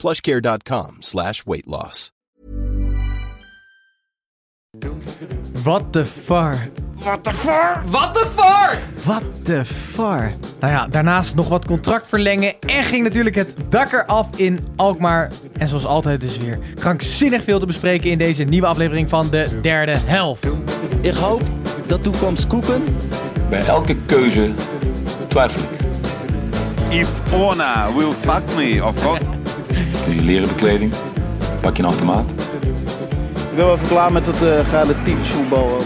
plushcare.com slash weight loss. What the far? What the far? Wat de far? What the far? Nou ja, daarnaast nog wat contract verlengen en ging natuurlijk het dak eraf in Alkmaar. En zoals altijd dus weer krankzinnig veel te bespreken in deze nieuwe aflevering van de derde helft. Ik hoop dat toekomst koeken. Bij elke keuze twijfel ik. If Ona will fuck me, of course. Doe je leren bekleding, pak je een automaat. Ik ben wel even klaar met het uh, relatief voetbal.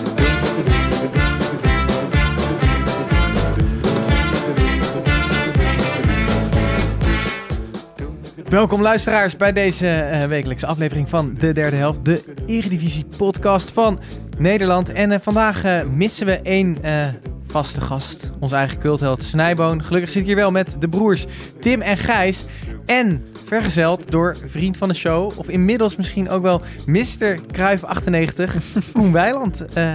Welkom luisteraars bij deze eh, wekelijkse aflevering van de derde helft, de Eredivisie podcast van Nederland. En eh, vandaag eh, missen we één eh, vaste gast, onze eigen cultheld Snijboon. Gelukkig zit ik hier wel met de broers Tim en Gijs. En vergezeld door vriend van de show, of inmiddels misschien ook wel Mr. Kruif98, Koen Weiland. Eh,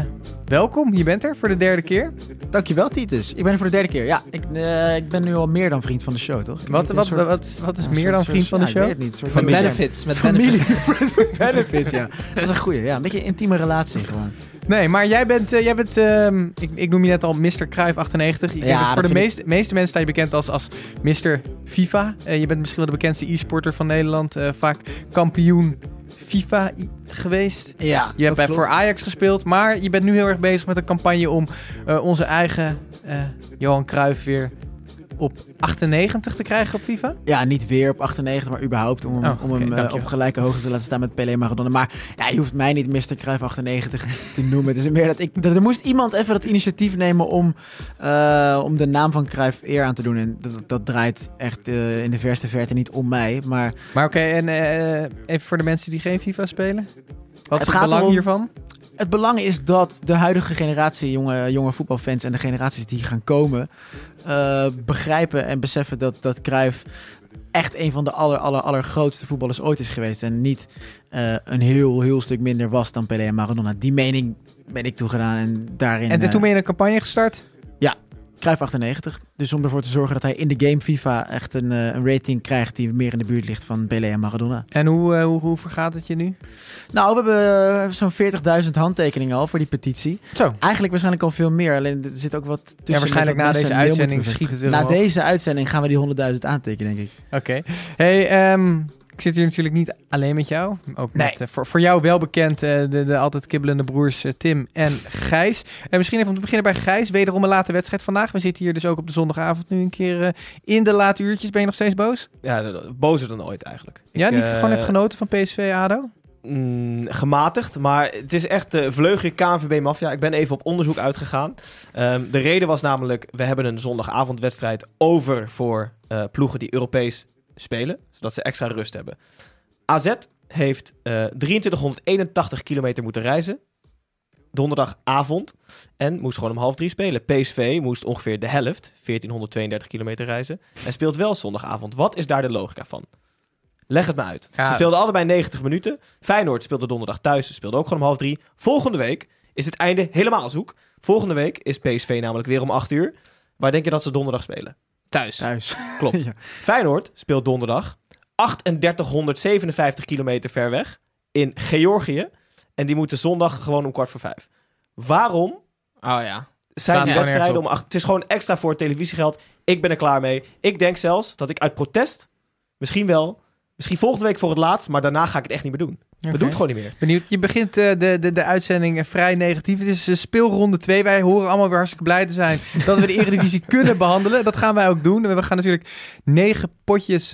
welkom, je bent er voor de derde keer. Dankjewel, Titus. Ik ben er voor de derde keer. Ja, ik, eh, ik ben nu al meer dan vriend van de show, toch? Wat, wat, soort- wat, wat is ja, meer dan vriend van de ja, show? Ik weet het niet. Een soort Met familie. benefits. Met Familie. benefits. benefits, ja. Dat is een goeie. Ja, een beetje een intieme relatie gewoon. Nee, maar jij bent, eh, jij bent ehm, ik, ik noem je net al Mr. Kruif 98. Je Ja, voor de ik- meeste, meeste mensen sta je bekend als, als Mr. FIFA. Eh, je bent misschien wel de bekendste e-sporter van Nederland. eh, vaak kampioen FIFA geweest. Ja, Je hebt bij- voor Ajax gespeeld, maar je bent nu heel erg bezig met een campagne om eh, onze eigen eh, Johan Cruijff weer op 98 te krijgen op FIFA. Ja, niet weer op 98, maar überhaupt om hem, Oh, om hem eh, op gelijke hoogte te laten staan met Pelé en Maradona. Maar ja, je hoeft mij niet Mr. Cruijff 98 te noemen. Het is meer dat ik... Er moest iemand even het initiatief nemen om, eh, om de naam van Cruijff eer aan te doen. En dat, dat draait echt eh, in de verste verte niet om mij. Maar Maar oké, en even voor de mensen die geen FIFA spelen. Wat is Het belang hiervan? Het belang is dat de huidige generatie jonge, jonge voetbalfans en de generaties die gaan komen eh, begrijpen en beseffen dat, dat Cruijff echt een van de aller, aller, allergrootste voetballers ooit is geweest. En niet eh, een heel, heel stuk minder was dan Pelé en Maradona. Die mening ben ik toegedaan en daarin... En eh, toen ben je een campagne gestart. Cruijff 98. Dus om ervoor te zorgen dat hij in de game FIFA echt een, eh, een rating krijgt die meer in de buurt ligt van Pelé en Maradona. En hoe, eh, hoe, hoe vergaat het je nu? Nou, we hebben eh, zo'n 40.000 handtekeningen al voor die petitie. Zo. Eigenlijk waarschijnlijk al veel meer. Alleen er zit ook wat tussen. Ja, waarschijnlijk na deze uitzending schiet het Na deze uitzending gaan we die 100.000 aantekenen, denk ik. Oké. Hey, ehm, ik zit hier natuurlijk niet alleen met jou. Ook Nee. met, eh, voor, voor jou wel bekend eh, de, de altijd kibbelende broers eh, Tim en Gijs. En misschien even om te beginnen bij Gijs. Wederom een late wedstrijd vandaag. We zitten hier dus ook op de zondagavond nu een keer in de late uurtjes. Ben je nog steeds boos? Ja, bozer dan ooit eigenlijk. ja, Ik, niet gewoon even genoten van PSV ADO? mm, gematigd, maar het is echt de vleugje KNVB Mafia. Ik ben even op onderzoek uitgegaan. Ehm, de reden was namelijk, we hebben een zondagavondwedstrijd over voor ploegen die Europees spelen, zodat ze extra rust hebben. AZ heeft eh 2381 kilometer moeten reizen, donderdagavond, en moest gewoon om half drie spelen. PSV moest ongeveer de helft, 1432 kilometer reizen, en speelt wel zondagavond. Wat is daar de logica van? Leg het me uit. Ja. Ze speelden allebei 90 minuten. Feyenoord speelde donderdag thuis. Ze speelden ook gewoon om half drie. Volgende week is het einde helemaal zoek. Volgende week is PSV namelijk weer om 8 uur. Waar denk je dat ze donderdag spelen? Thuis. Thuis. Klopt. Ja. Feyenoord speelt donderdag 3857 kilometer ver weg in Georgië. En die moeten zondag gewoon om kwart voor vijf. Waarom Oh ja. zijn die wedstrijden om acht? Het is gewoon extra voor televisiegeld. Ik ben er klaar mee. Ik denk zelfs dat ik uit protest misschien wel, misschien volgende week voor het laatst, maar daarna ga ik het echt niet meer doen. We Oké. doen het gewoon niet meer. Benieuwd. Je begint eh, de, de, de uitzending eh, vrij negatief. Het is eh, speelronde 2. Wij horen allemaal weer hartstikke blij te zijn dat we de Eredivisie kunnen behandelen. Dat gaan wij ook doen. We gaan natuurlijk negen potjes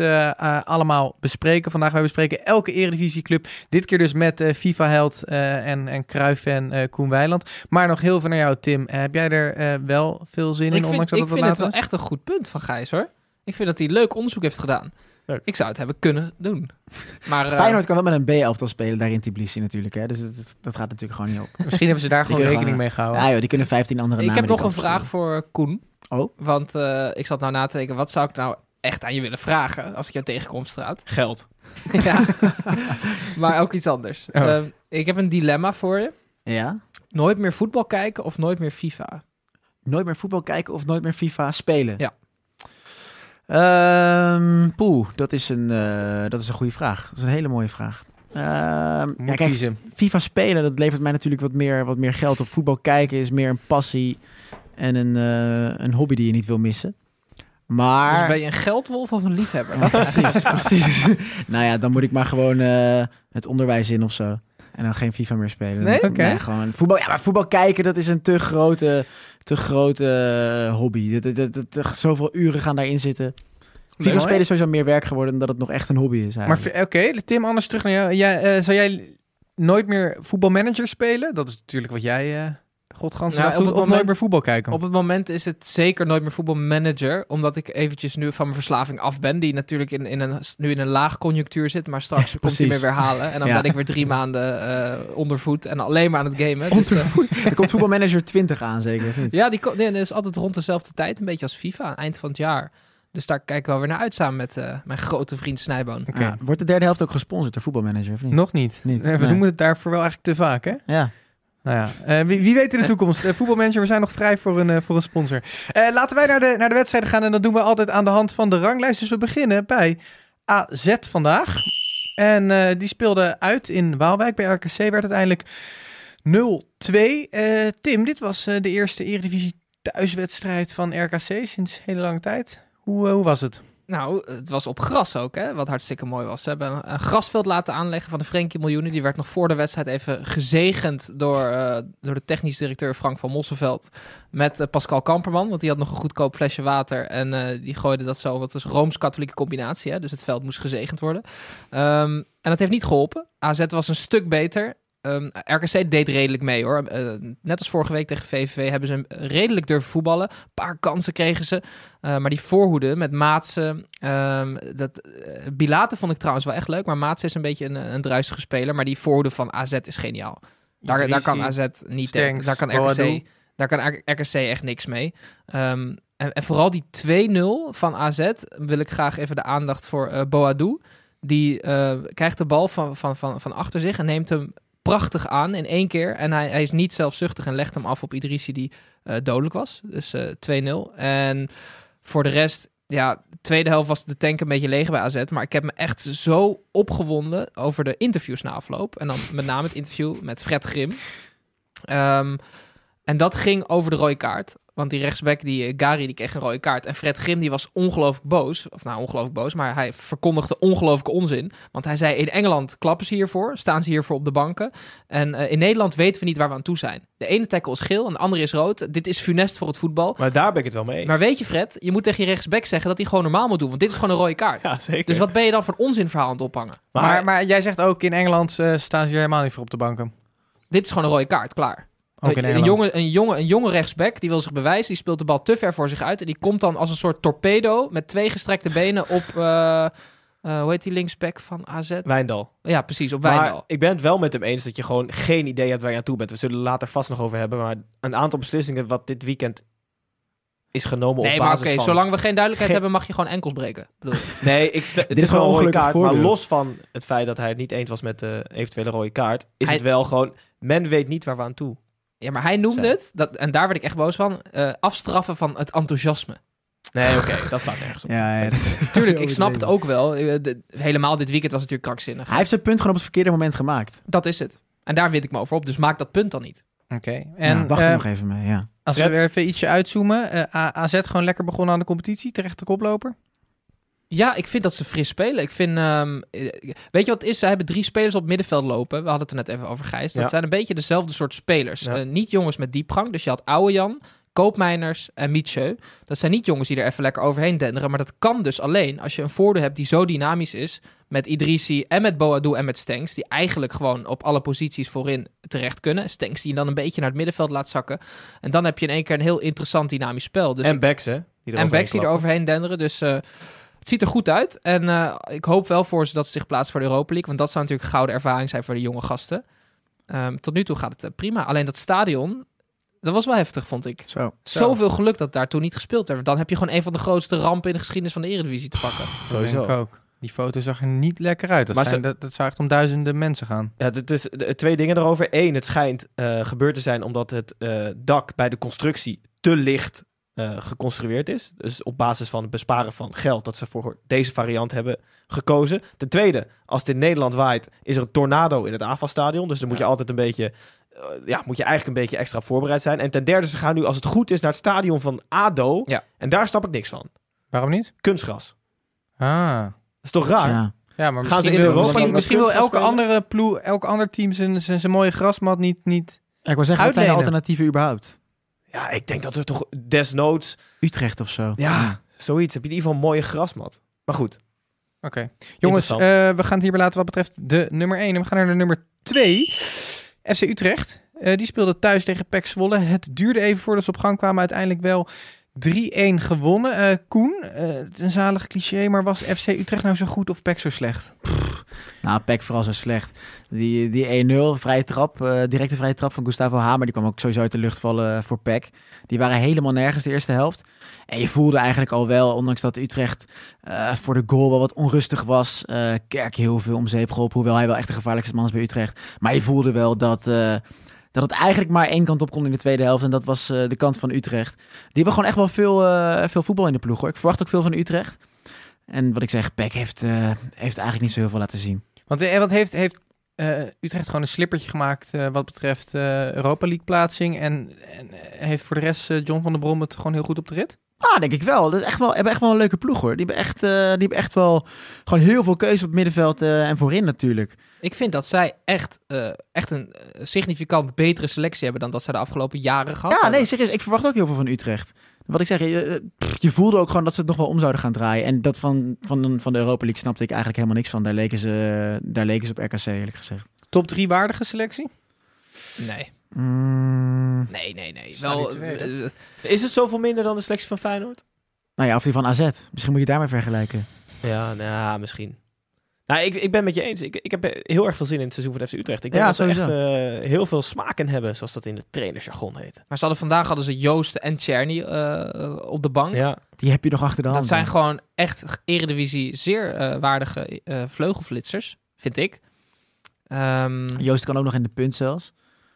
allemaal bespreken. Vandaag wij bespreken elke Eredivisieclub. Dit keer dus met eh, FIFA-held eh, en, en Cruijff-fan eh, Koen Weiland. Maar nog heel veel naar jou, Tim. Heb jij er eh, wel veel zin in, Ik vind, ondanks dat ik het vind het wel was? echt een goed punt van Gijs hoor. Ik vind dat hij leuk onderzoek heeft gedaan. Ik zou het hebben kunnen doen. Maar, eh, Feyenoord kan wel met een B-elftal spelen daar in Tbilisi natuurlijk. Hè? Dus dat, dat- gaat natuurlijk gewoon niet op. Misschien hebben ze daar gewoon rekening gewoon- mee gehouden. Ja joh, die kunnen 15 andere ik namen heb nog een vraag voor Koen. Oh? Want eh, ik zat nou na te denken, wat zou ik nou echt aan je willen vragen als ik jou tegenkom op straat? Geld. ja, maar ook iets anders. Oh. Ehm, ik heb een dilemma voor je. Ja? Nooit meer voetbal kijken of nooit meer FIFA? Nooit meer voetbal kijken of nooit meer FIFA spelen? Ja. Poeh, dat is, een, eh, dat is een goede vraag. Dat is een hele mooie vraag. Moet ja, kijk, kiezen. FIFA spelen, dat levert mij natuurlijk wat meer, wat meer geld op. Voetbal kijken is meer een passie en een, eh, een hobby die je niet wil missen. Maar... Dus ben je een geldwolf of een liefhebber? Precies, precies. nou ja, dan moet ik maar gewoon eh, het onderwijs in of zo. En dan geen FIFA meer spelen. Nee? Dat- Oké. gewoon voetbal. Ja, maar voetbal kijken, dat is een te grote, te grote eh, hobby. Dat, dat, dat, dat- zoveel uren gaan daarin zitten. FIFA Mooi. spelen is sowieso meer werk geworden dan dat het nog echt een hobby is. Maar eigenlijk. v- oké, Tim, anders terug naar jou. Jij, eh, zou jij nooit meer voetbalmanager spelen? Dat is natuurlijk wat jij uh, godganse Nou, Of moment- nooit meer voetbal kijken? Op het moment is het zeker nooit meer voetbalmanager, omdat ik eventjes nu van mijn verslaving af ben, die natuurlijk in, in een, nu in een laag conjunctuur zit, maar straks komt hij me weer halen. En dan Ja. ben ik weer drie maanden eh ondervoed en alleen maar aan het gamen. Dus, eh, Er komt voetbalmanager 20 aan, zeker. ja, die, nee, dat is altijd rond dezelfde tijd, een beetje als FIFA, eind van het jaar. Dus daar kijken we wel weer naar uit samen met eh, mijn grote vriend Snijboon. Oké. Ja, wordt de derde helft ook gesponsord door voetbalmanager, of niet? Nog niet. Niet, Eh, we nee. doen het daarvoor wel eigenlijk te vaak, hè? Ja. Nou ja, eh, wie, wie weet in de toekomst. Eh, voetbalmanager, we zijn nog vrij voor een, eh, voor een sponsor. Eh, laten wij naar de, naar de wedstrijden gaan. En dat doen we altijd aan de hand van de ranglijst. Dus we beginnen bij AZ vandaag. En eh, die speelde uit in Waalwijk. Bij RKC werd uiteindelijk 0-2. Eh, Tim, dit was eh, de eerste Eredivisie thuiswedstrijd van RKC sinds hele lange tijd. Hoe, eh, hoe was het? Nou, het was op gras ook, hè, wat hartstikke mooi was. Ze hebben een, grasveld laten aanleggen van de Frenkie Miljoenen. Die werd nog voor de wedstrijd even gezegend door, eh, door de technisch directeur Frank van Mosselveld met eh, Pascal Kamperman. Want die had nog een goedkoop flesje water en eh, die gooide dat zo. Wat is Rooms-katholieke combinatie, hè, dus het veld moest gezegend worden. Ehm, en dat heeft niet geholpen. AZ was een stuk beter. Ehm, RKC deed redelijk mee hoor. Eh, net als vorige week tegen VVV hebben ze redelijk durven voetballen. Een paar kansen kregen ze. Uh, maar die voorhoede met Maatsen. Um, dat, uh, Bilate vond ik trouwens wel echt leuk. Maar Maatsen is een beetje een, een druisige speler. Maar die voorhoede van AZ is geniaal. Daar, daar kan AZ niet tegen. Daar kan RKC, daar kan RKC echt niks mee. Um, en, en, vooral die 2-0 van AZ wil ik graag even de aandacht voor Boadou. Die krijgt de bal van, van, van, van achter zich en neemt hem prachtig aan in één keer. En hij, hij is niet zelfzuchtig en legt hem af op Idrissi die uh, dodelijk was. Dus uh, 2-0. En voor de rest, ja, de tweede helft was de tank een beetje leeg bij AZ. Maar ik heb me echt zo opgewonden over de interviews na afloop. En dan met name het interview met Fred Grim. Um, en dat ging over de rode kaart. Want die rechtsback, die Gary, die kreeg een rode kaart. En Fred Grim, die was ongelooflijk boos. Of nou, ongelooflijk boos. Maar hij verkondigde ongelooflijke onzin. Want hij zei, in Engeland klappen ze hiervoor. Staan ze hiervoor op de banken. En uh, in Nederland weten we niet waar we aan toe zijn. De ene tackle is geel en de andere is rood. Dit is funest voor het voetbal. Maar daar ben ik het wel mee eens. Maar weet je Fred, je moet tegen je rechtsback zeggen dat hij gewoon normaal moet doen. Want dit is gewoon een rode kaart. Ja, zeker. Dus wat ben je dan voor een onzinverhaal aan het ophangen? Maar, maar, maar jij zegt ook, in Engeland uh, staan ze hier helemaal niet voor op de banken. Dit is gewoon een rode kaart, klaar. Ook een, jonge, een, jonge, een jonge rechtsback, die wil zich bewijzen. Die speelt de bal te ver voor zich uit. En die komt dan als een soort torpedo met twee gestrekte benen op... Uh, uh, hoe heet die linksback van AZ? Wijndal. Ja, precies, op maar Wijndal. ik ben het wel met hem eens dat je gewoon geen idee hebt waar je aan toe bent. We zullen later vast nog over hebben. Maar een aantal beslissingen wat dit weekend is genomen nee, op maar basis oké, van... zolang we geen duidelijkheid Geen- hebben, mag je gewoon enkels breken. Bedoel. Nee, ik stel- het Dit is wel een rode kaart. Maar los van het feit dat hij het niet eens was met de eventuele rode kaart... is Hij- het wel gewoon... Men weet niet waar we aan toe ja, maar hij noemde Zijn. het, dat, en daar werd ik echt boos van, eh, afstraffen van het enthousiasme. Nee, oké, dat staat nergens op. Ja, ja, dat- Tuurlijk, ik snap het ook wel. Eh, de- helemaal dit weekend was het natuurlijk krankzinnig. Hij heeft zijn punt gewoon op het verkeerde moment gemaakt. Dat is het. En daar wint ik me over op, dus maak dat punt dan niet. Oké. En wacht er eh, nog even mee, ja. als we weer even ietsje uitzoomen. AZ gewoon lekker begonnen aan de competitie. Terecht de koploper. Ja, ik vind dat ze fris spelen. Ik vind, ehm, eh, weet je wat het is? Ze hebben drie spelers op het middenveld lopen. We hadden het er net even over, Gijs. Dat Ja. zijn een beetje dezelfde soort spelers. Ja. Eh, niet jongens met diepgang. Dus je had Oude Jan, Koopmeiners en Mietje. Dat zijn niet jongens die er even lekker overheen denderen. Maar dat kan dus alleen als je een voordeel hebt die zo dynamisch is. Met Idrissi en met Boadou en met Stenks. Die eigenlijk gewoon op alle posities voorin terecht kunnen. Stenks die je dan een beetje naar het middenveld laat zakken. En dan heb je in één keer een heel interessant dynamisch spel. Dus en backs, hè? Die en backs die er overheen denderen. Dus eh, Het ziet er goed uit. En eh, ik hoop wel voor ze dat ze zich plaatsen voor de Europa League. Want dat zou natuurlijk een gouden ervaring zijn voor de jonge gasten. Ehm, tot nu toe gaat het eh, prima. Alleen dat stadion, dat was wel heftig, vond ik. Zo. Zoveel geluk dat daar toen niet gespeeld werd. Dan heb je gewoon een van de grootste rampen in de geschiedenis van de Eredivisie te pakken. Sowieso. Denk ik ook. Die foto zag er niet lekker uit. Dat, Maar zijn, ze- dat, dat zou echt om duizenden mensen gaan. Ja, het is de- twee dingen erover. Eén, het schijnt eh, gebeurd te zijn omdat het eh, dak bij de constructie te licht eh, geconstrueerd is. Dus op basis van het besparen van geld dat ze voor deze variant hebben gekozen. Ten tweede, als het in Nederland waait, is er een tornado in het AFAS-stadion. Dus dan moet je altijd een beetje, eh, ja, moet je eigenlijk een beetje extra op voorbereid zijn. En ten derde, ze gaan nu, als het goed is, naar het stadion van ADO. Ja. En daar snap ik niks van. Waarom niet? Kunstgras. Ah. Dat is toch raar? Ja. Ja, maar Gaan ze misschien in wil, Europa misschien, dan misschien wil met elke andere ploeg, elk ander team zijn, zijn, zijn mooie grasmat niet, niet... Ja, ik wil zeggen, wat zijn de Uitlenen. alternatieven überhaupt? Ja, ik denk dat er toch desnoods, Utrecht of zo. ja, zoiets. Heb je in ieder geval een mooie grasmat. Maar goed. Oké. Jongens, eh, we gaan het hierbij laten wat betreft de nummer 1. En we gaan naar de nummer 2. FC Utrecht. Eh, die speelde thuis tegen PEC Zwolle. Het duurde even voordat ze op gang kwamen. Uiteindelijk wel 3-1 gewonnen. Eh, Koen, eh, een zalig cliché, maar was FC Utrecht nou zo goed of PEC zo slecht? Nou, Peck vooral zo slecht. Die, die 1-0, vrije trap, eh, directe vrije trap van Gustavo Hamer, die kwam ook sowieso uit de lucht vallen voor Peck. Die waren helemaal nergens de eerste helft. En je voelde eigenlijk al wel, ondanks dat Utrecht eh, voor de goal wel wat onrustig was, eh Kerk heel veel om zeep hoewel hij wel echt de gevaarlijkste man is bij Utrecht. Maar je voelde wel dat, eh, dat het eigenlijk maar één kant op kon in de tweede helft. En dat was eh, de kant van Utrecht. Die hebben gewoon echt wel veel, eh, veel voetbal in de ploeg hoor. Ik verwacht ook veel van Utrecht. En wat ik zeg, Peck heeft, eh, heeft eigenlijk niet zo heel veel laten zien. Want, eh, want heeft, heeft eh, Utrecht gewoon een slippertje gemaakt eh, wat betreft eh, Europa League plaatsing. En, en heeft voor de rest eh, John van der Brom het gewoon heel goed op de rit? Ah, denk ik wel. Dat is echt wel, hebben echt wel een leuke ploeg hoor. Die hebben echt, eh, die hebben echt wel gewoon heel veel keuze op het middenveld eh, en voorin natuurlijk. Ik vind dat zij echt, eh, echt een significant betere selectie hebben dan dat zij de afgelopen jaren gehad Ja, hebben. nee, serieus. Ik verwacht ook heel veel van Utrecht. Wat ik zeg, je, eh, je voelde ook gewoon dat ze het nog wel om zouden gaan draaien. En dat van, van, van de Europa League snapte ik eigenlijk helemaal niks van. Daar leken ze, daar leken ze op RKC eerlijk gezegd. Top 3 waardige selectie? Nee, Mm, nee, nee. nee. Wel, tweede? eh, Is het zoveel minder dan de selectie van Feyenoord? nou ja, of die van AZ. Misschien moet je daarmee vergelijken. Ja, nou, ja, misschien. Nou, ik, ik ben met je eens. Ik, ik heb heel erg veel zin in het seizoen van FC Utrecht. Ik denk Ja, dat ze echt eh, heel veel smaak in hebben, zoals dat in de trainersjargon heet. maar ze hadden vandaag hadden ze Joost en Czerny eh, op de bank. Ja, Die heb je nog achter de hand. Dat zijn gewoon echt eredivisie zeer eh, waardige eh, vleugelflitsers, vind ik. Ehm, Joost kan ook nog in de punt zelfs.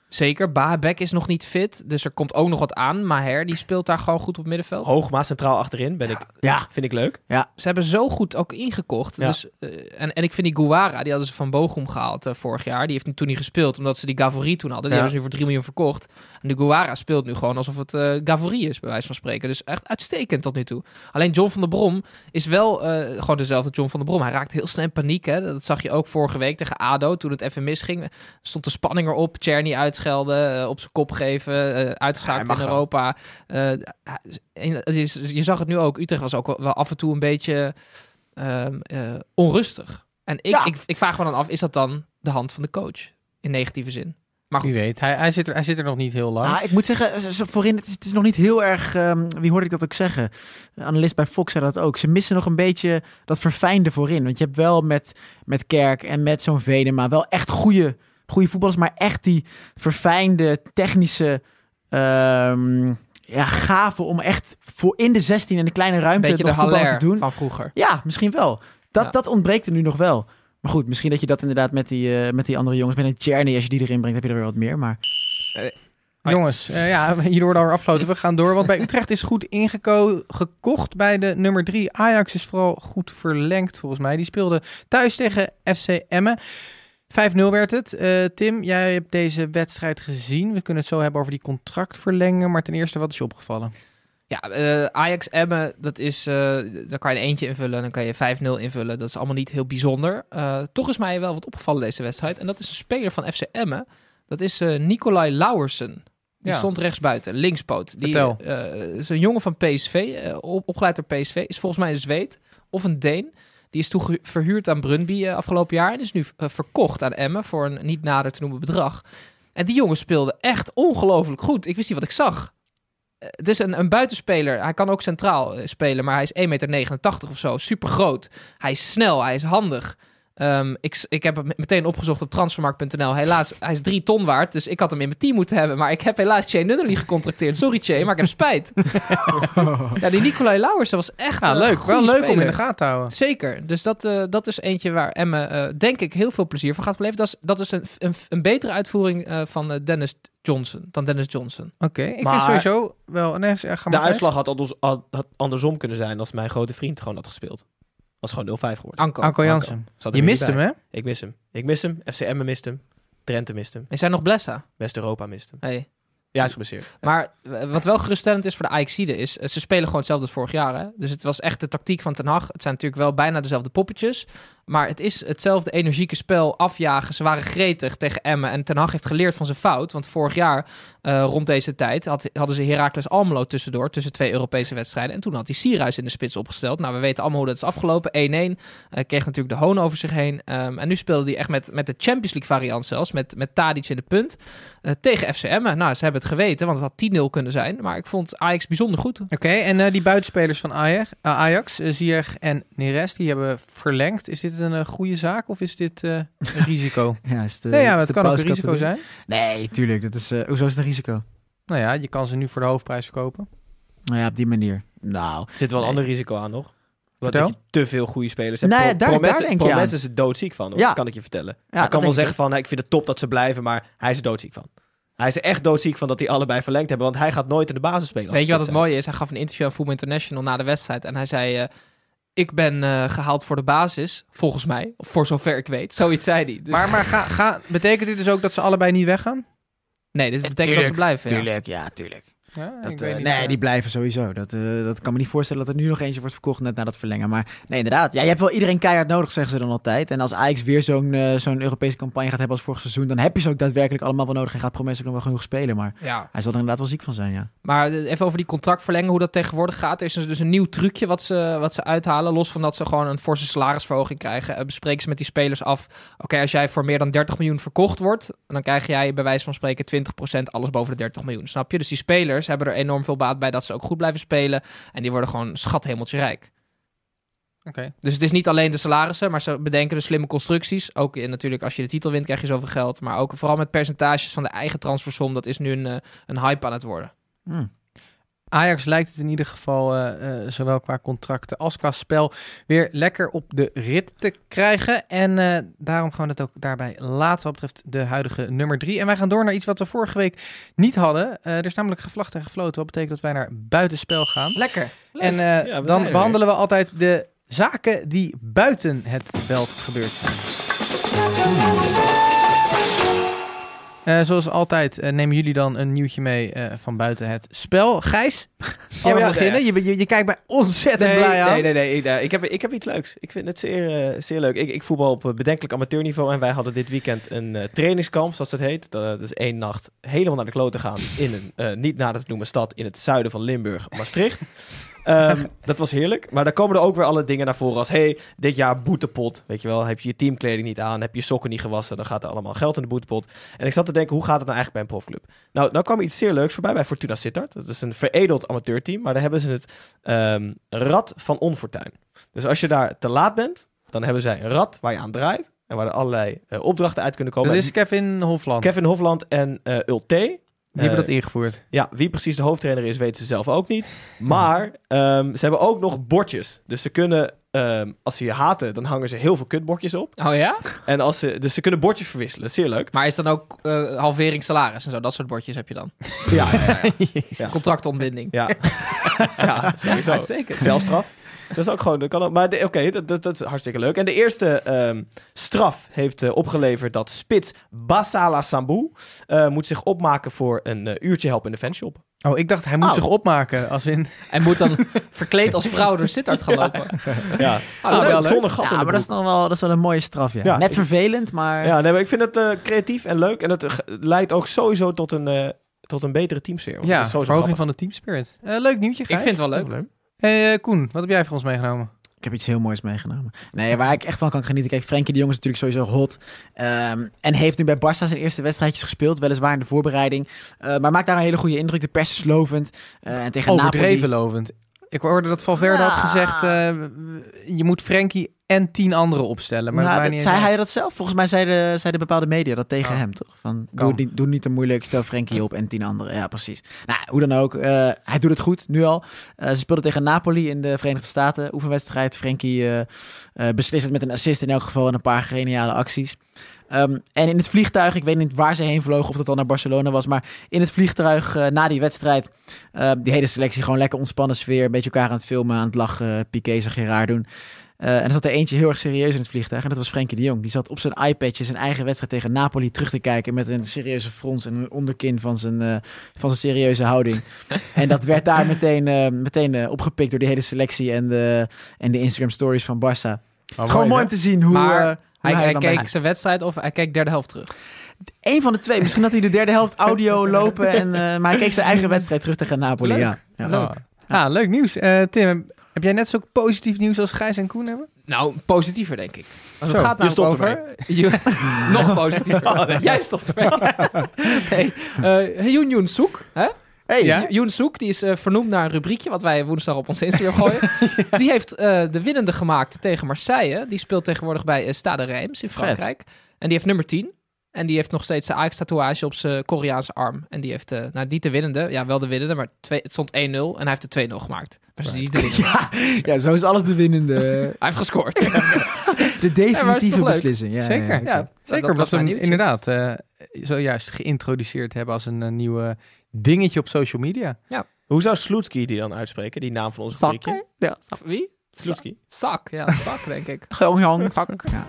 Zeker, Baabek is nog niet fit, dus er komt ook nog wat aan. Maher, die speelt daar gewoon goed op het middenveld. Hoogma centraal achterin ben ik, Ja, vind ik leuk. Ze hebben zo goed ook ingekocht. Ja. Dus, eh, en, en ik vind die Guara, die hadden ze van Bochum gehaald eh, vorig jaar. Die heeft nu toen niet gespeeld, omdat ze die Gavorie toen hadden. Die Ja. hebben ze nu voor 3 miljoen verkocht. En de Guara speelt nu gewoon alsof het eh Gavorie is, bij wijze van spreken. Dus echt uitstekend tot nu toe. Alleen John van der Brom is wel eh, gewoon dezelfde John van der Brom. Hij raakt heel snel in paniek. Hè? Dat zag je ook vorige week tegen ADO, toen het even misging. Stond de spanning erop. Czerny uitschelden, eh, op zijn kop geven, uitgeschakeld mag in. Europa. Is- je zag het nu ook. Utrecht was ook wel- af en toe een beetje ehm, eh, onrustig. En ik, Ja. ik, ik vraag me dan af, is dat dan de hand van de coach? In negatieve zin. Maar Wie weet. Hij, hij, zit er, hij zit er nog niet heel lang. Ah, ik moet zeggen, ze- ze- voorin, het is, het is nog niet heel erg... ehm, wie hoorde ik dat ook zeggen? Een analist bij Fox zei dat ook. Ze missen nog een beetje dat verfijnde voorin. Want je hebt wel met, met Kerk en met zo'n Venema wel echt goede, goede voetballers. Maar echt die verfijnde, technische ehm ja, gave om echt voor in de 16 en de kleine ruimte nog voetbal te doen. van vroeger. Ja, misschien wel. Dat, Ja. dat ontbreekt er nu nog wel. Maar goed, misschien dat je dat inderdaad met die, eh, met die andere jongens... Met een Czerny, als je die erin brengt, heb je er weer wat meer. Maar Jongens, eh, ja, hier worden we afgesloten. We gaan door. Want bij Utrecht is goed ingekocht bij de nummer 3. Ajax is vooral goed verlengd volgens mij. Die speelde thuis tegen FC Emmen. 5-0 werd het. Eh, Tim, jij hebt deze wedstrijd gezien. We kunnen het zo hebben over die contractverlenging. Maar ten eerste, wat is je opgevallen? Ja, eh, Ajax Emmen, dat is, eh daar kan je een eentje invullen. Dan kan je 5-0 invullen. Dat is allemaal niet heel bijzonder. Eh, toch is mij wel wat opgevallen deze wedstrijd. En dat is een speler van FC Emmen. Dat is Nicolai Lauwersen. Die Ja. stond rechtsbuiten, linkspoot. Die is een jongen van PSV, op, opgeleid door PSV. Is volgens mij een Zweed of een Deen. Die is toege- verhuurd aan Brunby afgelopen jaar. En is nu verkocht aan Emmen voor een niet nader te noemen bedrag. En die jongen speelde echt ongelooflijk goed. Ik wist niet wat ik zag. Het is een, een buitenspeler. Hij kan ook centraal eh, spelen, maar hij is 1,89 meter of zo. Super groot. Hij is snel, hij is handig. Ehm, ik, ik heb hem meteen opgezocht op transfermarkt.nl. Helaas, hij is drie ton waard, dus ik had hem in mijn team moeten hebben. Maar ik heb helaas Che Nunnerly gecontracteerd. Sorry Che, maar ik heb spijt. ja, die Nicolai Lauwers, dat was echt Ja, een leuk. Wel leuk om in de gaten te houden. Zeker. Dus dat, eh, dat is eentje waar Emme, eh, denk ik, heel veel plezier van gaat beleven. Dat is, dat is een, een, een betere uitvoering eh, van Dennis Johnson. Dan Dennis Johnson. Oké, ik Maar- vind sowieso wel... Nee, ga maar De uitslag had, anders, had, had andersom kunnen zijn als mijn grote vriend gewoon had gespeeld. Was gewoon 0-5 geworden. Anko. Anko Jansen. Je mist hem, hè? Ik mis hem. Ik mis hem. FCM mist hem. Drenthe mist hem. Is hij nog Blessa? West-Europa mist hem. Hey. Ja, hij is geblesseerd. Maar eh, wat wel geruststellend is voor de Ajaxide is, eh, ze spelen gewoon hetzelfde als vorig jaar. Hè? Dus het was echt de tactiek van Ten Hag. Het zijn natuurlijk wel bijna dezelfde poppetjes. Maar het is hetzelfde energieke spel, afjagen. Ze waren gretig tegen Emmen. En Ten Hag heeft geleerd van zijn fout. Want vorig jaar, eh, rond deze tijd, had, hadden ze Heracles Almelo tussendoor. Tussen twee Europese wedstrijden. En toen had hij Sierhuis in de spits opgesteld. Nou, we weten allemaal hoe dat is afgelopen. 1-1. Eh, kreeg natuurlijk de hoon over zich heen. Ehm, en nu speelde hij echt met, met de Champions League variant zelfs. Met, met Tadic in de punt. eh, tegen FCM. Nou, ze hebben het geweten, want het had 10-0 kunnen zijn. Maar ik vond Ajax bijzonder goed. Oké, en die buitenspelers van Ajax, Ajax en Neres, die hebben verlengd. Is dit een eh, goede zaak of is dit eh, een risico? Ja, is de, nee, ja, is het de kan ook een risico zijn. Nee, tuurlijk. Dat is, eh, hoezo is het een risico? Nou ja, je kan ze nu voor de hoofdprijs verkopen. Nou ja, op die manier. Nou, Er zit wel een Nee. ander risico aan nog. Dat je te veel goede spelers hebt. Nou ja, Pro- daar- Promes- daar denk je Promes aan. is er doodziek van, hoor, Ja. kan ik je vertellen. ja, hij kan wel zeggen ik van, nou, ik vind het top dat ze blijven, maar hij is er doodziek van. Hij is er echt doodziek van dat die allebei verlengd hebben, want hij gaat nooit in de basis spelen. als Weet je wat het mooie is? Hij gaf een interview aan Voetbal International na de wedstrijd. En hij zei... eh, ik ben eh, gehaald voor de basis, volgens mij. Of voor zover ik weet. Zoiets zei hij. Dus, Maar, maar ga, ga, betekent dit dus ook dat ze allebei niet weggaan? nee, dit betekent dat ze blijven. ja. Tuurlijk, ja, tuurlijk. Ja, Dat, ik eh, nee, eh, die blijven sowieso. Dat, eh, dat kan me niet voorstellen dat er nu nog eentje wordt verkocht net na dat verlengen. Maar nee, inderdaad. Ja, je hebt wel iedereen keihard nodig, zeggen ze dan altijd. En als Ajax weer zo'n zo'n Europese campagne gaat hebben als vorig seizoen... dan heb je ze ook daadwerkelijk allemaal wel nodig en gaat Promes ook nog wel genoeg spelen. Maar Ja. hij zal er inderdaad wel ziek van zijn, ja. Maar even over die contract verlengen, hoe dat tegenwoordig gaat. Er is dus een nieuw trucje wat ze, wat ze uithalen. Los van dat ze gewoon een forse salarisverhoging krijgen. bespreken ze met die spelers af. Oké, als jij voor meer dan 30 miljoen verkocht wordt. dan krijg jij bij wijze van spreken 20% alles boven de 30 miljoen. Snap je? Dus die spelers hebben er enorm veel baat bij dat ze ook goed blijven spelen. En die worden gewoon schathemeltje rijk. Oké. Dus het is niet alleen de salarissen, maar ze bedenken de slimme constructies. Ook in, natuurlijk als je de titel wint krijg je zoveel geld. Maar ook vooral met percentages van de eigen transfersom. Dat is nu een, eh, een hype aan het worden. Hm. Ajax lijkt het in ieder geval, eh, eh, zowel qua contracten als qua spel, weer lekker op de rit te krijgen. En eh, daarom gaan we het ook daarbij laten wat betreft de huidige nummer drie. En wij gaan door naar iets wat we vorige week niet hadden. Eh, er is namelijk gevlacht en gefloten, wat betekent dat wij naar buitenspel gaan. Lekker. En eh, Ja, we zijn dan behandelen we altijd de zaken die buiten het veld gebeurd zijn. Eh, zoals altijd eh, nemen jullie dan een nieuwtje mee eh, van buiten het spel. Gijs, jij mag ja, beginnen. Je, je, je kijkt mij ontzettend blij aan. nee, nee, nee. Ik, ik, heb, ik heb iets leuks. Ik vind het zeer, zeer leuk. Ik, ik voetbal op bedenkelijk amateurniveau. En wij hadden dit weekend een trainingskamp, zoals dat heet. Dat, dat is één nacht helemaal naar de kloten gaan. In een niet nader te noemen stad in het zuiden van Limburg, Maastricht. Ehm, dat was heerlijk. Maar dan komen er ook weer alle dingen naar voren als... hey, dit jaar boetepot. Weet je wel, heb je je teamkleding niet aan... heb je sokken niet gewassen... dan gaat er allemaal geld in de boetepot. En ik zat te denken, hoe gaat het nou eigenlijk bij een profclub? Nou, nou kwam iets zeer leuks voorbij bij Fortuna Sittard. Dat is een veredeld amateurteam... maar daar hebben ze het ehm, Rad van Onfortuin. Dus als je daar te laat bent... dan hebben zij een rad waar je aan draait... en waar er allerlei eh, opdrachten uit kunnen komen. Dat is Kevin Hofland. Kevin Hofland en eh Ulte... Die hebben Eh, dat ingevoerd. ja, wie precies de hoofdtrainer is, weten ze zelf ook niet. Maar ehm, ze hebben ook nog bordjes. Dus ze kunnen, ehm, als ze je haten, dan hangen ze heel veel kutbordjes op. Oh ja? En als ze, dus ze kunnen bordjes verwisselen. Zeer leuk. Maar is dan ook eh, halvering salaris en zo? Dat soort bordjes heb je dan? Ja, ja, ja. Ja. Contractontbinding. ja. ja sowieso. Uitstekend. Celstraf. Dat is ook gewoon, dat kan ook, maar oké, dat, dat, dat is hartstikke leuk. En de eerste ehm, straf heeft eh, opgeleverd dat spits Basala Sambu eh, moet zich opmaken voor een eh, uurtje helpen in de fanshop. Oh, ik dacht hij moet Oh. zich opmaken. Als in... En moet dan verkleed als vrouw door Sittard gaan lopen. Ja, Ah, zonder, leuk. zonder gat in Ja, de maar dat is, dan wel, dat is wel een mooie straf, ja. Ja, Net ik- vervelend, maar... Ja, nee, maar ik vind het eh, creatief en leuk. En het leidt ook sowieso tot een, eh, tot een betere teamsfeer. want Ja, het is sowieso verhoging grappig. van de team spirit. Eh, leuk nieuwtje, Ik Gijs. vind het wel leuk. Hey, eh, Koen, wat heb jij voor ons meegenomen? Ik heb iets heel moois meegenomen. Nee, waar ik echt van kan genieten. Kijk, Frenkie de Jong is natuurlijk sowieso hot. Ehm, en heeft nu bij Barça zijn eerste wedstrijdjes gespeeld. Weliswaar in de voorbereiding. Eh, maar maakt daar een hele goede indruk. De pers is lovend. Eh, en tegen Overdreven Napoli... lovend. Ik hoorde dat Valverde had Nou. gezegd, je moet Frenkie en tien anderen opstellen. Maar Nou, dat zei hij dat zelf? Volgens mij zeiden, zeiden bepaalde media dat tegen Oh. hem, toch? Van, doe, niet- doe niet te moeilijk, stel Frenkie op en tien anderen. Ja, precies. Nou, hoe dan ook. eh, hij doet het goed, nu al. Eh, ze speelden tegen Napoli in de Verenigde Staten. Oefenwedstrijd. Frenkie eh, beslist het met een assist in elk geval en een paar geniale acties. Ehm, en in het vliegtuig, ik weet niet waar ze heen vlogen, of dat al naar Barcelona was, maar in het vliegtuig na die wedstrijd, die hele selectie gewoon lekker ontspannen sfeer, een beetje elkaar aan het filmen, aan het lachen, Piqué je raar doen. Eh, en er zat er eentje heel erg serieus in het vliegtuig. En dat was Frenkie de Jong. Die zat op zijn iPadje zijn eigen wedstrijd tegen Napoli terug te kijken. Met een serieuze frons en een onderkin van zijn, eh, van zijn serieuze houding. en dat werd daar meteen, eh, meteen opgepikt door die hele selectie en de, en de Instagram stories van Barça. Oh, Gewoon mooi om te zien hoe, Maar Hij, hij, hij keek zijn wedstrijd of hij keek derde helft terug. Eén van de twee. Misschien had hij de derde helft audio lopen. En, maar hij keek zijn eigen wedstrijd terug tegen Napoli. Leuk. Ja. Ja. Leuk. Ah, leuk nieuws. Tim, heb jij net zo positief nieuws als Gijs en Koen hebben? Nou, positiever denk ik. Als Zo, het gaat je namelijk stopt over... Je- Nog positiever. Jij stopt ermee. nee. eh Yoon Yoon Soek, hè? Hey, Ja? Yoon Soek, die is eh, vernoemd naar een rubriekje wat wij woensdag op ons Instagram gooien. Die heeft eh, de winnende gemaakt tegen Marseille. Die speelt tegenwoordig bij eh, Stade Reims in Vet. Frankrijk. En die heeft nummer 10. En die heeft nog steeds de Ajax-tatoeage op zijn Koreaanse arm. En die heeft, eh, nou niet de winnende, ja wel de winnende, maar twee, het stond 1-0 en hij heeft de 2-0 gemaakt. Maar ze niet de winnende. Ja, ja, zo is alles de winnende. Hij heeft gescoord. De definitieve beslissing. Ja, Zeker. ja, ja. ja, Zeker, dat omdat was we mijn hem nieuwtje. inderdaad eh, zojuist geïntroduceerd hebben als een eh, nieuwe dingetje op social media. Hoe zou Sloetski die dan uitspreken, die naam van onze Zak. rubriekje? Ja. Wie? Sloetski. Zak, ja, zak denk ik. Gewoon Jan, zak. Ja.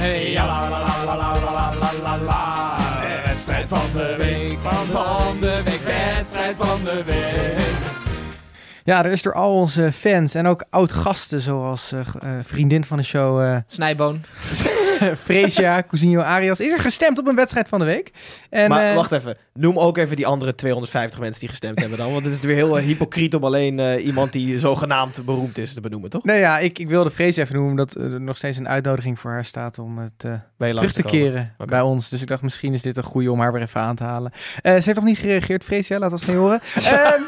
Hey, ja, la, la, la, la, la, la, la, la, la. Wedstrijd van de week, van de week, wedstrijd van de week. Ja, er is door al onze fans en ook oud-gasten zoals eh, eh, vriendin van de show eh Snijboon. Freesia, Cousinho Arias, is er gestemd op een wedstrijd van de week. En, maar eh, wacht even, noem ook even die andere 250 mensen die gestemd hebben dan. Want het is weer heel eh, hypocriet om alleen eh, iemand die zogenaamd beroemd is te benoemen, toch? Nee, ja, ik, ik wilde Freesia even noemen, omdat er nog steeds een uitnodiging voor haar staat om het terug te komen? keren bij ons. Dus ik dacht, misschien is dit een goede om haar weer even aan te halen. Ze heeft nog niet gereageerd, Freesia, laat ons niet horen. Ehm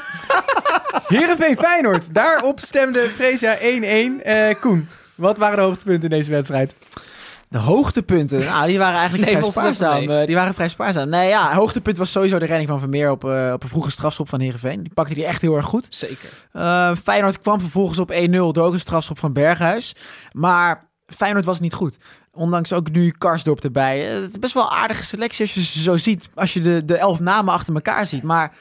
Heerenveen Feyenoord, daarop stemde Freesia 1-1. Eh, Koen, wat waren de hoogtepunten in deze wedstrijd? De hoogtepunten, nou, die waren eigenlijk Neem vrij spaarzaam. Eh, die waren vrij spaarzaam. Nee, ja, hoogtepunt was sowieso de redding van Vermeer op, eh, op een vroege strafschop van Heerenveen. Die pakte die echt heel erg goed. Zeker. Eh, Feyenoord kwam vervolgens op 1-0 door ook een strafschop van Berghuis. Maar Feyenoord was niet goed. Ondanks ook nu Karsdorp erbij. Het is best wel een aardige selectie als je ze zo ziet. Als je de, de elf namen achter elkaar ziet. Maar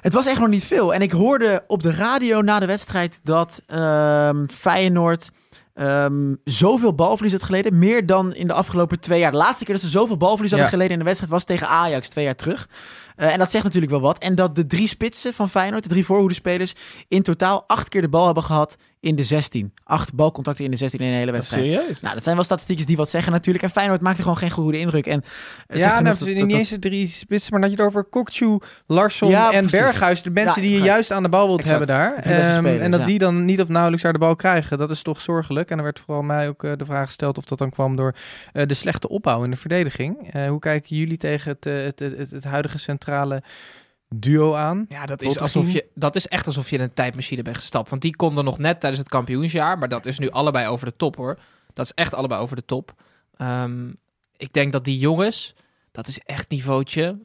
het was echt nog niet veel. En ik hoorde op de radio na de wedstrijd dat ehm, Feyenoord ehm, zoveel balverlies had geleden. Meer dan in de afgelopen twee jaar. De laatste keer dat ze zoveel balverlies hadden geleden in de wedstrijd was tegen Ajax twee jaar terug. Eh, en dat zegt natuurlijk wel wat. En dat de drie spitsen van Feyenoord, de drie voorhoedespelers, in totaal acht keer de bal hebben gehad in de 16. Acht balcontacten in de 16 in een hele wedstrijd. Serieus? Nou, dat zijn wel statistiekjes die wat zeggen natuurlijk. En Feyenoord maakte gewoon geen goede indruk. En eh, Ja, nou, dat- niet eens de drie spitsen, maar dat je het over Kokchu, Larsson Ja, en precies. Berghuis, de mensen Ja, die je juist aan de bal wilt Exact. hebben daar. De Ehm, spelers, en dat ja. die dan niet of nauwelijks daar de bal krijgen, dat is toch zorgelijk. En er werd vooral mij ook eh, de vraag gesteld of dat dan kwam door eh, de slechte opbouw in de verdediging. Eh, hoe kijken jullie tegen het, het, het, het, het huidige centrale duo aan? Ja, dat is, alsof je, dat is echt alsof je in een tijdmachine bent gestapt. Want die konden nog net tijdens het kampioensjaar. Maar dat is nu allebei over de top hoor. Dat is echt allebei over de top. Ehm, ik denk dat die jongens, dat is echt niveautje.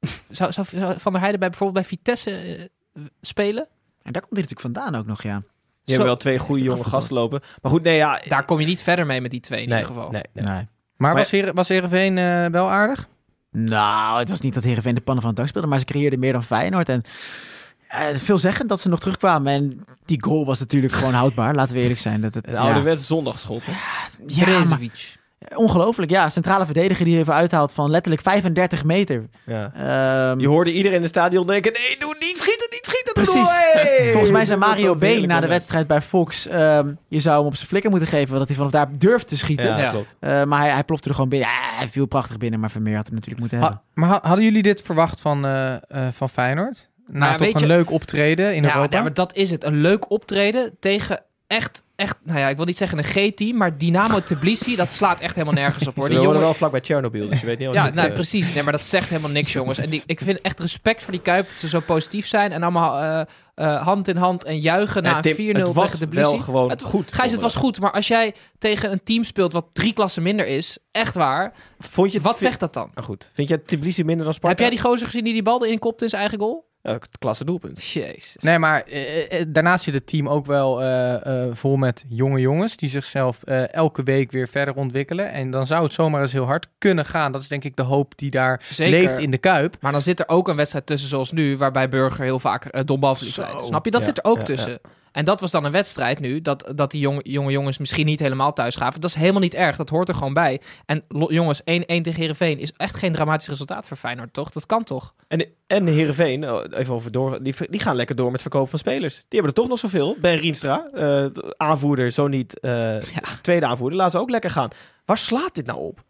Zou, zou, zou Van der Heijden bij bijvoorbeeld bij Vitesse eh, spelen? En daar komt hij natuurlijk vandaan ook nog, ja. Je hebt wel twee goede jonge gasten lopen. Maar goed, nee, ja. Daar kom je niet verder mee met die twee in nee, ieder geval. Nee, nee. Nee. Maar, Maar- was, Heer, was Heerenveen eh, wel aardig? Nou, het was niet dat Heerenveen de pannen van het dak speelde, maar ze creëerden meer dan Feyenoord. En eh, veel zeggen dat ze nog terugkwamen. En die goal was natuurlijk gewoon houdbaar, laten we eerlijk zijn. Dat het, Een ja, ouderwets zondagsschot. hè? ja, maar-. Ongelooflijk. Ja, centrale verdediger die even uithaalt van letterlijk 35 meter. Ja. Ehm, Je hoorde iedereen in het stadion denken: nee, doe niet schieten, niet schieten. Precies. goal, hey! Volgens mij zei was Mario een Been na de wedstrijd bij Fox... ehm, je zou hem op zijn flikker moeten geven, dat hij vanaf daar durft te schieten. Ja, Ja. klopt. Eh, maar hij, hij plofte er gewoon binnen. Ja, hij viel prachtig binnen, maar Vermeer had hem natuurlijk moeten hebben. Ha- maar ha- hadden jullie dit verwacht van, eh, eh, van Feyenoord? Na Nou, toch een je- leuk optreden in ja, Europa? ja, maar dat is het. Een leuk optreden tegen echt, echt, nou ja, ik wil niet zeggen een G-team, maar Dynamo Tbilisi, dat slaat echt helemaal nergens op hoor. Die jongen, wel vlakbij Chernobyl, dus je weet niet wat ja, nee, eh, precies. Nee, maar dat zegt helemaal niks, jongens. En die, ik vind echt respect voor die Kuip dat ze zo positief zijn en allemaal eh, eh, hand in hand en juichen Ja, na Tim, een 4-0 het was tegen Tbilisi. wel gewoon Het- goed. Gijs, het was goed, maar als jij tegen een team speelt wat drie klassen minder is, echt waar, Vond je wat zegt dat dan? Nou goed. Vind jij Tbilisi minder dan Sparta? Heb jij die gozer gezien die die bal erin kopte in zijn eigen goal? Ja, klasse doelpunt. Jezus. Nee, maar eh, eh, daarnaast zit het team ook wel eh, eh, vol met jonge jongens die zichzelf eh, elke week weer verder ontwikkelen. En dan zou het zomaar eens heel hard kunnen gaan. Dat is denk ik de hoop die daar Zeker. leeft in de Kuip. Maar dan zit er ook een wedstrijd tussen zoals nu, waarbij Burger heel vaak uh, leidt. Snap je? Dat Ja, zit er ook ja, tussen. En dat was dan een wedstrijd nu, dat, dat die jonge, jonge jongens misschien niet helemaal thuis gaven. Dat is helemaal niet erg, dat hoort er gewoon bij. En jongens, 1-1 tegen Heerenveen is echt geen dramatisch resultaat voor Feyenoord, toch? Dat kan toch? En, en Heerenveen, oh, even over door, die, die gaan lekker door met verkoop van spelers. Die hebben er toch nog zoveel. Ben Rienstra, eh, de aanvoerder, zo niet eh, tweede aanvoerder, laten ze ook lekker gaan. Waar slaat dit nou op?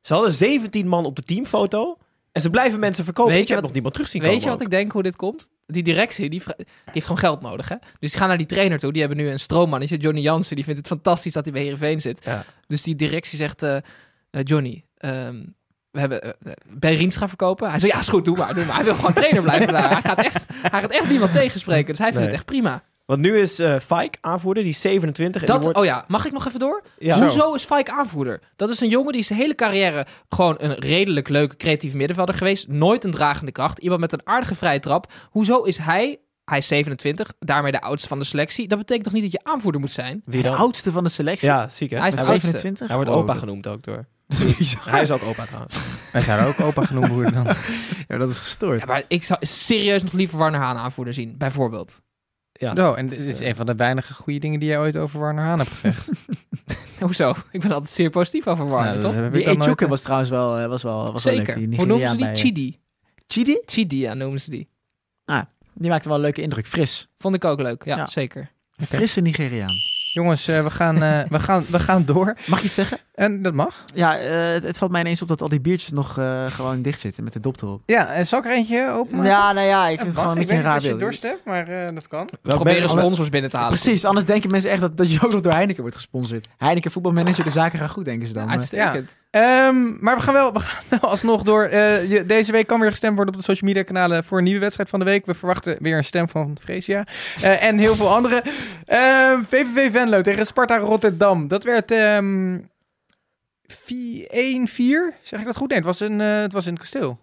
Ze hadden 17 man op de teamfoto en ze blijven mensen verkopen. Weet ik je heb wat- nog niemand terug zien Weet komen je wat ook. ik denk hoe dit komt? Die directie, die, heeft gewoon geld nodig, hè? Dus die gaan naar die trainer toe. Die hebben nu een stroommannetje, Johnny Jansen. Die vindt het fantastisch dat hij bij Heerenveen zit. Ja. Dus die directie zegt, eh, eh, Johnny, ehm, we hebben uh, Ben Riens gaan verkopen. Hij zegt, ja, is goed, doe maar, doe maar. Hij wil gewoon trainer blijven daar. Hij gaat echt, hij gaat echt niemand tegenspreken. Dus hij vindt Nee. het echt prima. Want nu is eh Fike aanvoerder, die is 27. En Dat, wordt, Oh ja, mag ik nog even door? ja, Hoezo is Fike aanvoerder? Dat is een jongen die zijn hele carrière gewoon een redelijk leuke creatieve middenvelder geweest. Nooit een dragende kracht. Iemand met een aardige vrije trap. Hoezo is hij, hij is 27, daarmee de oudste van de selectie. Dat betekent toch niet dat je aanvoerder moet zijn? Wie De dan? oudste van de selectie. Ja, ziek hè? Hij is Hij de wordt, oudste. 27? hij wordt Wow, opa dat- genoemd ook door. Hij is ook opa trouwens. Wij zouden ook opa genoemd worden dan. Ja, dat is gestoord. Ja, maar ik zou serieus nog liever Warner Haan aanvoerder zien, bijvoorbeeld. Ja. Zo, en dit is een van de weinige goede dingen die jij ooit over Warner Haan hebt gezegd. Hoezo? Ik ben altijd zeer positief over Warner, Nou, toch? Die Echuke eh, was trouwens wel, eh, was wel, was wel leuk. Zeker. Die Hoe noemen ze die? bij, eh, Chidi. Chidi? Chidi, ja, noemen ze die. Die maakte wel een leuke indruk. Fris. Vond ik ook leuk, ja, Ja. zeker. Een frisse Nigeriaan. Jongens, eh, we, gaan, eh, we, gaan, we gaan door. Mag ik iets zeggen? En dat mag. Ja, eh, het, het valt mij ineens op dat al die biertjes nog eh, gewoon dicht zitten met de dop erop. Ja, en zal ik er eentje openmaken? Ja, nou ja, ik vind het gewoon een ik beetje weet een niet raar of je dorst hebt, maar eh, dat kan. Welk Proberen sponsors binnen te halen. Precies, anders denken mensen echt dat, dat je ook nog door Heineken wordt gesponsord. Heineken voetbalmanager, de zaken gaan goed, denken ze dan. Maar- Uitstekend. Ehm, maar we gaan, wel, we gaan wel alsnog door. Eh, je, deze week kan weer gestemd worden op de social media kanalen voor een nieuwe wedstrijd van de week. We verwachten weer een stem van Fresia. Eh, en heel veel andere. Ehm, VVV Venlo tegen Sparta Rotterdam. Dat werd ehm 4-1-4. Zeg ik dat goed? Nee, het was, een, eh, het was in het kasteel.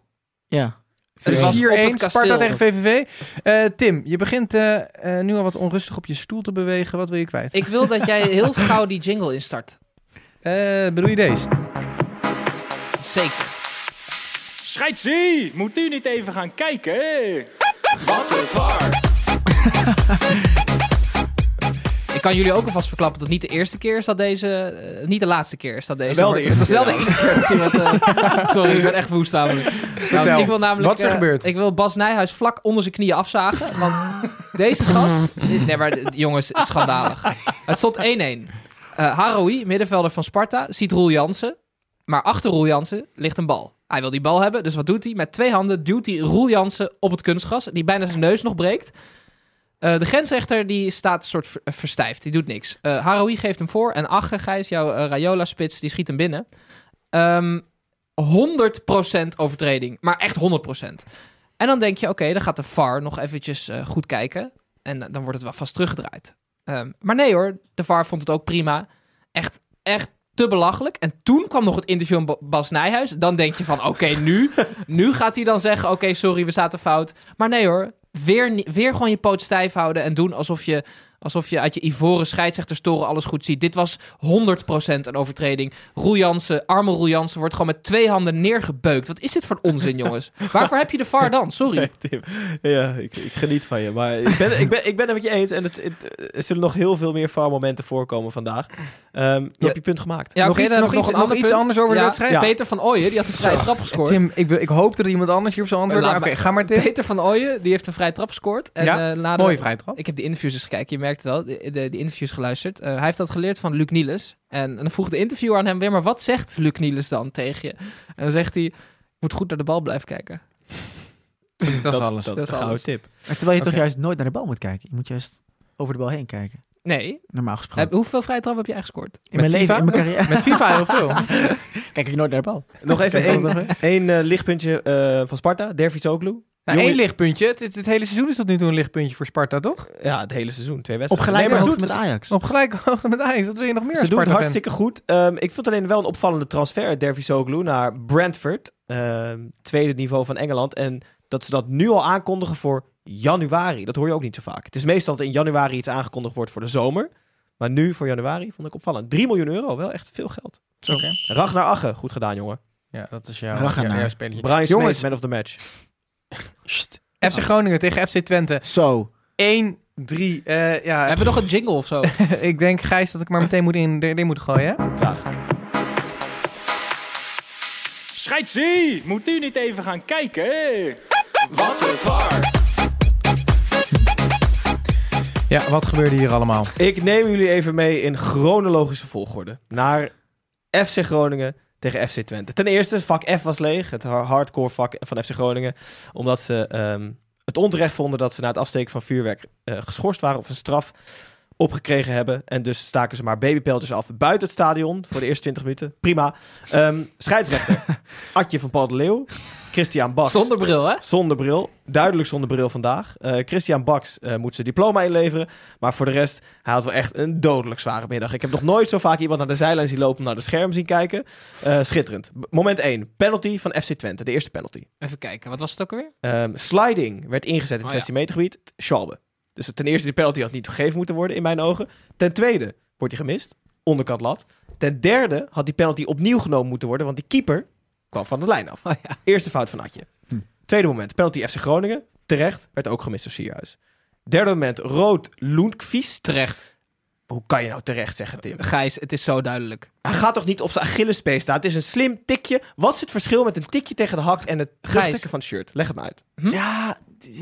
ja. Het was op 4-1 het kasteel. Sparta tegen VVV. Eh, Tim, je begint eh, nu al wat onrustig op je stoel te bewegen. Wat wil je kwijt? Ik wil dat jij heel gauw die jingle instart. Eh, bedoel je deze? Zeker. Scheidsie, moet u niet even gaan kijken? Wat een var. Ik kan jullie ook alvast verklappen dat het niet de eerste keer is dat deze... eh, niet de laatste keer is dat deze... Wel de eerste keer eh, sorry, ik ben echt woest namelijk. Nou, ik wil namelijk... wat is er eh, gebeurd? Ik wil Bas Nijhuis vlak onder zijn knieën afzagen. Want deze gast... Nee, maar jongens, schandalig. Het stond 1-1. Eh Haroui, middenvelder van Sparta, ziet Roel Jansen. Maar achter Roel Jansen ligt een bal. Hij wil die bal hebben, dus wat doet hij? Met twee handen duwt hij Roel Jansen op het kunstgras. Die bijna zijn neus nog breekt. Eh, de grensrechter die staat een soort ver- eh, verstijfd. Die doet niks. Eh Haroui geeft hem voor. En Ache, Gijs, jouw eh, Rayola-spits, die schiet hem binnen. Ehm 100% overtreding. Maar echt 100%. En dan denk je, oké, dan gaat de VAR nog eventjes goed kijken. En dan wordt het wel vast teruggedraaid. Ehm, maar nee hoor, de VAR vond het ook prima. Echt, echt te belachelijk. En toen kwam nog het interview van Ba- Bas Nijhuis. Dan denk je van, oké, nu, nu gaat hij dan zeggen... oké, sorry, we zaten fout. Maar nee hoor, weer, weer gewoon je poot stijf houden... en doen alsof je, alsof je uit je ivoren scheidsrechterstoren alles goed ziet. Dit was 100% een overtreding. Roel Jansen, arme Roel Jansen, wordt gewoon met twee handen neergebeukt. Wat is dit voor onzin, jongens? Waarvoor heb je de VAR dan? Sorry. Nee, Tim. Ja, ik, ik geniet van je. Maar ik ben, ik, ben, ik ben het met je eens. En het, het, er zullen nog heel veel meer VAR-momenten voorkomen vandaag. Ehm je Ja. hebt je punt gemaakt. Ja, Nog iets- nog iets- nog ander iets punt. anders over de Ja, wedstrijd? Ja. Peter van Ooyen, die had een vrije trap gescoord. Tim, ik, wil- ik hoop dat er iemand anders hier op zijn antwoord... Laat maar Oké, ga maar Tim. Peter van Ooyen, die heeft een vrije trap gescoord. En, Ja, eh, na de- Mooie vrije trap. Ik heb de interviews eens gekeken, je merkt wel, de, de, die interviews geluisterd. Eh, hij heeft dat geleerd van Luc Niels. En, en dan vroeg de interviewer aan hem weer, maar wat zegt Luc Niels dan tegen je? En dan zegt hij, je moet goed naar de bal blijven kijken. Dat is alles. Dat, Dat is een gouden tip. Maar terwijl je toch juist nooit naar de bal moet kijken. Je moet juist over de bal heen kijken. Nee. Normaal gesproken. Heb, hoeveel vrije trap heb je eigenlijk gescoord? in mijn leven, in mijn carrière. Met FIFA heel veel. Kijk ik nooit naar de bal. Nog even één, één eh, lichtpuntje eh, van Sparta. Dervisoglu. Nou, Jongen- één lichtpuntje. Het, het, het hele seizoen is tot nu toe een lichtpuntje voor Sparta, toch? Ja, het hele seizoen. Twee Op wedstrijden. gelijke Nee, maar hoogte met Ajax. Op gelijke hoogte met Ajax. Wat wil je nog meer Ze doen het hartstikke goed. Ehm, ik vond alleen wel een opvallende transfer uit Dervisoglu naar Brentford. ehm, tweede niveau van Engeland. En dat ze dat nu al aankondigen voor januari. Dat hoor je ook niet zo vaak. Het is meestal dat in januari iets aangekondigd wordt voor de zomer. Maar nu voor januari vond ik opvallend. 3 miljoen euro, wel echt veel geld. Oké. Ragnar Agge, goed gedaan jongen. Ja, dat is jouw, Ragnar. jouw, jouw spelletje. Brian Jongens. Man of the match. Sst. FC Groningen tegen FC Twente. Zo. 1-3. eh ja, Hebben we nog een jingle of zo? ik denk, Gijs, dat ik maar meteen moet in, erin moet gooien. Graag. Scheidsie, moet u niet even gaan kijken? Wat een var. Ja, wat gebeurde hier allemaal? Ik neem jullie even mee in chronologische volgorde. Naar FC Groningen tegen FC Twente. Ten eerste, vak F was leeg. Het har- hardcore vak van FC Groningen. Omdat ze ehm, het onterecht vonden dat ze na het afsteken van vuurwerk eh, geschorst waren of een straf opgekregen hebben. En dus staken ze maar babypeltjes af buiten het stadion voor de eerste 20 minuten. Prima. Ehm, scheidsrechter Adje van Paul de Leeuw. Christian Baks. Zonder bril, hè? Zonder bril. Duidelijk zonder bril vandaag. Eh, Christian Baks eh, moet zijn diploma inleveren. Maar voor de rest, hij had wel echt een dodelijk zware middag. Ik heb nog nooit zo vaak iemand naar de zijlijn zien lopen om naar de scherm zien kijken. Eh, schitterend. Moment 1. Penalty van FC Twente. De eerste penalty. Even kijken, wat was het ook alweer? Ehm, sliding werd ingezet in het Oh, ja. 16 meter gebied. Schalbe. Dus ten eerste, die penalty had niet gegeven moeten worden in mijn ogen. Ten tweede, wordt hij gemist. Onderkant lat. Ten derde had die penalty opnieuw genomen moeten worden. Want die keeper kwam van de lijn af. Oh ja. Eerste fout van Atje. Hm. Tweede moment, penalty FC Groningen. Terecht, werd ook gemist door Sierhuis. Derde moment, rood Lundqvist. Terecht. Hoe kan je nou terecht zeggen, Tim? Gijs, het is zo duidelijk. Hij gaat toch niet op zijn Achillespees staan? Het is een slim tikje. Wat is het verschil met een tikje tegen de hak en het terugtrekken van het shirt? Leg het me uit. Ja.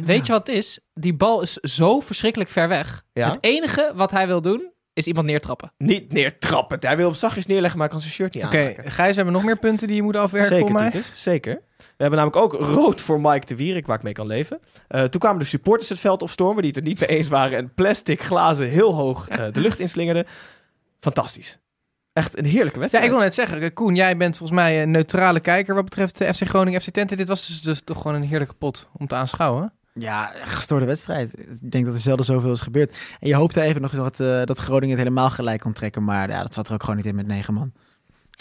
Weet je wat het is? Die bal is zo verschrikkelijk ver weg. Ja? Het enige wat hij wil doen, is iemand neertrappen. Niet neertrappen. Hij wil op zachtjes neerleggen, maar hij kan zijn shirt niet Oké, aanraken. Gijs, we hebben nog meer punten die je moet afwerken Zeker, voor mij. Titus. Zeker. We hebben namelijk ook rood voor Mike de Wierik, waar ik mee kan leven. Eh, toen kwamen de supporters het veld opstormen, die het er niet mee eens waren. En plastic glazen heel hoog eh, de lucht inslingerden. Fantastisch. Echt een heerlijke Ja, wedstrijd. ik wil net zeggen, eh, Koen, jij bent volgens mij een neutrale kijker wat betreft FC Groningen, FC Twente. Dit was dus, dus toch gewoon een heerlijke pot om te aanschouwen. Ja, gestoorde wedstrijd. Ik denk dat er zelden zoveel is gebeurd. En je hoopte even nog eens dat, eh, dat Groningen het helemaal gelijk kon trekken. Maar ja, dat zat er ook gewoon niet in met negen man.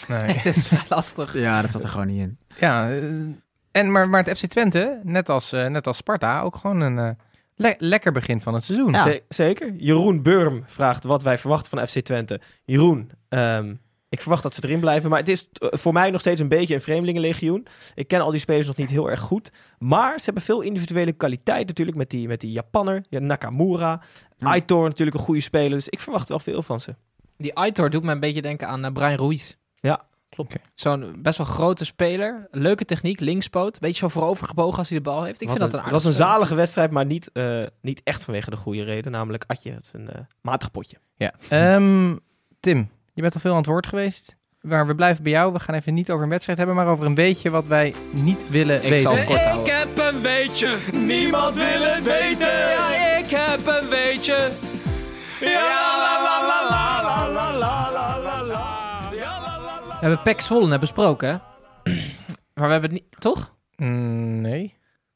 Nee. Het is wel lastig. Ja, dat zat er gewoon niet in. ja, eh, en, maar, maar het FC Twente, net als, eh, net als Sparta, ook gewoon een eh, le- lekker begin van het seizoen. Ja. Zeker. Jeroen Burm vraagt wat wij verwachten van FC Twente. Jeroen, ehm, ik verwacht dat ze erin blijven. Maar het is eh, voor mij nog steeds een beetje een vreemdelingenlegioen. Ik ken al die spelers nog niet heel erg goed. Maar ze hebben veel individuele kwaliteit natuurlijk. Met die, met die Japanner, ja, Nakamura. Ja. Aitor natuurlijk een goede speler. Dus ik verwacht wel veel van ze. Die Aitor doet me een beetje denken aan eh, Brian Ruiz. Ja, klopt. Zo'n best wel grote speler. Leuke techniek, linkspoot. Beetje zo voorovergebogen als hij de bal heeft. Ik Wat vind dat een het was een zalige wedstrijd, maar niet, eh, niet echt vanwege de goede reden. Namelijk Atje, het is een matig potje. Ja. Ehm, Tim, je bent al veel aan het woord geweest. Maar we blijven bij jou. We gaan even niet over een wedstrijd hebben, maar over een beetje wat wij niet willen Ik weten. zal het kort houden. heb een beetje, niemand wil het weten. Ja, ik heb een beetje. Ja, la la la la la la la la. We hebben Pek Zwolle besproken, hè? Maar we hebben het niet... Toch? Mm, nee.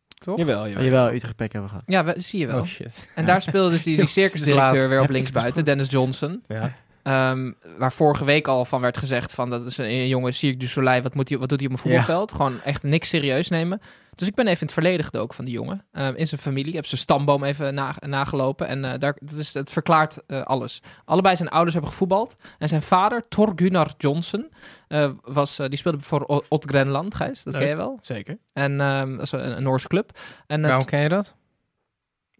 Toch? Jawel, Oh, jawel. jawel, Utrecht Pek hebben we gehad. Ja, we, zie je wel. Oh shit. En daar speelde dus die, die circusdirecteur weer op Heb ik linksbuiten, Dennis Johnson. Ja. Ehm, waar vorige week al van werd gezegd van dat is een, een jonge Cirque du Soleil, wat, moet hij, wat doet hij op een voetbalveld? Gewoon echt niks serieus nemen. Dus ik ben even in het verleden gedoken van die jongen. Ehm, in zijn familie. Ik heb zijn stamboom even na, nagelopen. En eh, daar, dat is, het verklaart eh, alles. Allebei zijn ouders hebben gevoetbald. En zijn vader, Thor Gunnar Johnson, eh, was, eh, die speelde voor O- Odd Grenland, Gijs. Dat ken je wel. Zeker. En ehm, dat is een, een Noorse club. En eh, Waarom ken je dat?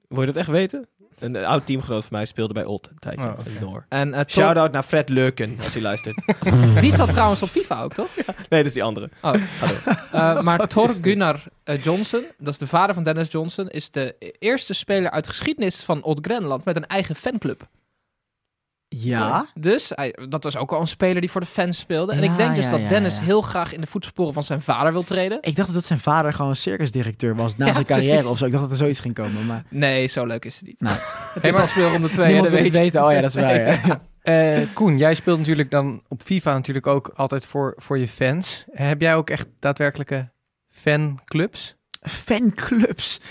Wil je dat echt weten? Een, eh, oud teamgenoot van mij speelde bij Old een tijdje. Oh, en eh, Shout-out naar Fred Leuken, als hij luistert. die zat trouwens op FIFA ook, toch? nee, dat is die andere. Oh. Hallo. Uh, maar Thor? Gunnar Johnson, dat is de vader van Dennis Johnson, is de eerste speler uit geschiedenis van Odd Grenland met een eigen fanclub. Ja. Dus hij, dat was ook al een speler die voor de fans speelde. En Ja, ik denk dus ja, dat ja, Dennis ja. heel graag in de voetsporen van zijn vader wil treden. Ik dacht dat zijn vader gewoon circusdirecteur was na Ja, zijn carrière precies. of zo. Ik dacht dat er zoiets ging komen, maar Nee, zo leuk is het niet. Nou. Het is al speelronde 2, niemand dat wil het weet je. weten. Oh ja, dat is waar. Eh, Koen, jij speelt natuurlijk dan op FIFA natuurlijk ook altijd voor, voor je fans. Heb jij ook echt daadwerkelijke fanclubs? Fanclubs.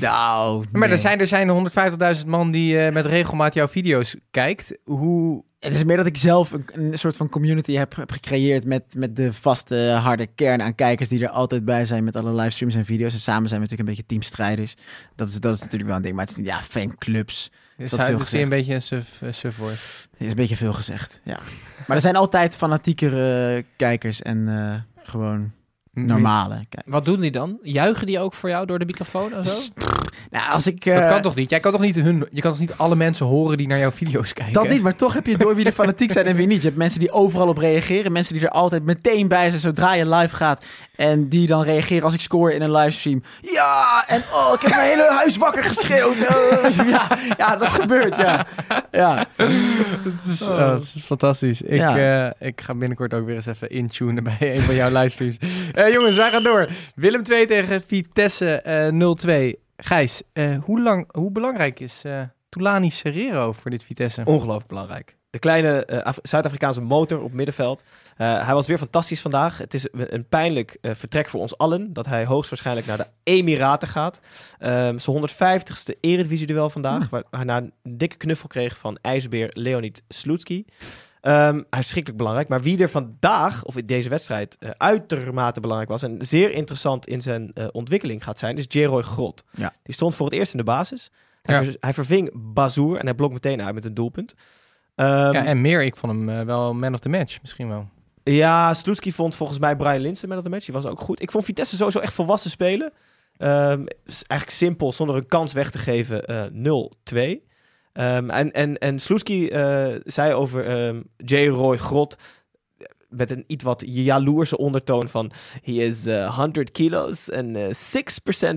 Nou, Maar er zijn er zijn 150.000 man die eh, met regelmaat jouw video's kijkt. Hoe... Het is meer dat ik zelf een, een soort van community heb, heb gecreëerd met, met de vaste harde kern aan kijkers die er altijd bij zijn met alle livestreams en video's. En samen zijn we natuurlijk een beetje teamstrijders. Dat is, dat is natuurlijk wel een ding, maar het is, ja, fanclubs. Is dat veel een beetje een suf, uh, is een beetje veel gezegd, ja. Maar er zijn altijd fanatiekere kijkers en eh, gewoon normale kijkers. Wat doen die dan? Juichen die ook voor jou door de microfoon en zo? Nou, als ik... Dat eh, kan toch niet? Jij kan toch niet hun, je kan toch niet alle mensen horen die naar jouw video's kijken? Dat niet, maar toch heb je door wie er fanatiek zijn en wie niet. Je hebt mensen die overal op reageren. Mensen die er altijd meteen bij zijn zodra je live gaat. En die dan reageren als ik score in een livestream. Ja, en oh, ik heb mijn hele huis wakker geschreeuwd. Eh, ja, ja, dat gebeurt, ja. ja. Dat is, oh, dat is fantastisch. Ik, Ja. eh, ik ga binnenkort ook weer eens even intunen bij een van jouw livestreams. Eh, jongens, wij gaan door. Willem 2 tegen Vitesse eh 0-2. Gijs, eh, hoe, lang, hoe belangrijk is Tulani Serrero voor dit Vitesse? Ongelooflijk belangrijk. De kleine Af- Zuid-Afrikaanse motor op middenveld. Hij was weer fantastisch vandaag. Het is een pijnlijk vertrek voor ons allen. Dat hij hoogstwaarschijnlijk naar de Emiraten gaat. Ehm zijn 150ste Eredivisie-duel vandaag. Waar hij na een dikke knuffel kreeg van ijsbeer Leonid Slutski. Ehm, hij is verschrikkelijk belangrijk. Maar wie er vandaag, of in deze wedstrijd, eh, uitermate belangrijk was... en zeer interessant in zijn eh, ontwikkeling gaat zijn... is Jeroy Grot. Ja. Die stond voor het eerst in de basis. Hij, Ja. ver- hij verving Bazoer en hij blokt meteen uit met een doelpunt. Ehm, ja, en meer, ik vond hem eh, wel man of the match, misschien wel. ja, Sloetski vond volgens mij Brian Linsen met dat match. Die was ook goed. Ik vond Vitesse sowieso echt volwassen spelen. Is eigenlijk simpel, zonder een kans weg te geven, eh 0-2. Ehm, en, en, en Sloetski eh, zei over ehm J. Roy Grot met een iets wat jaloerse ondertoon van he is eh 100 kilo's en eh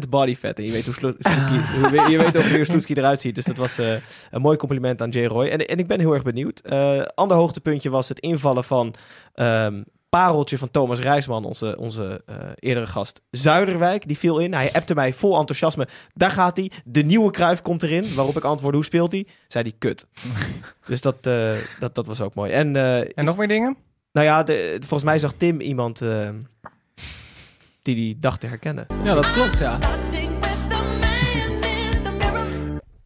6% body fat. En je weet hoe Slo- Sloetski, je, weet- ook hoe Sloetski eruit ziet. Dus dat was eh, een mooi compliment aan J. Roy. En, en ik ben heel erg benieuwd. Eh ander hoogtepuntje was het invallen van ehm, pareltje van Thomas Rijsman, onze, onze eh, eerdere gast Zuiderwijk. Die viel in. Hij appte mij vol enthousiasme. Daar gaat hij. De nieuwe Kruif komt erin. Waarop ik antwoordde, hoe speelt hij? Zei hij, kut. dus dat, eh, dat, dat was ook mooi. En, eh, En is- nog meer dingen? nou ja, de, volgens mij zag Tim iemand die die dacht te herkennen. Ja, dat klopt, ja.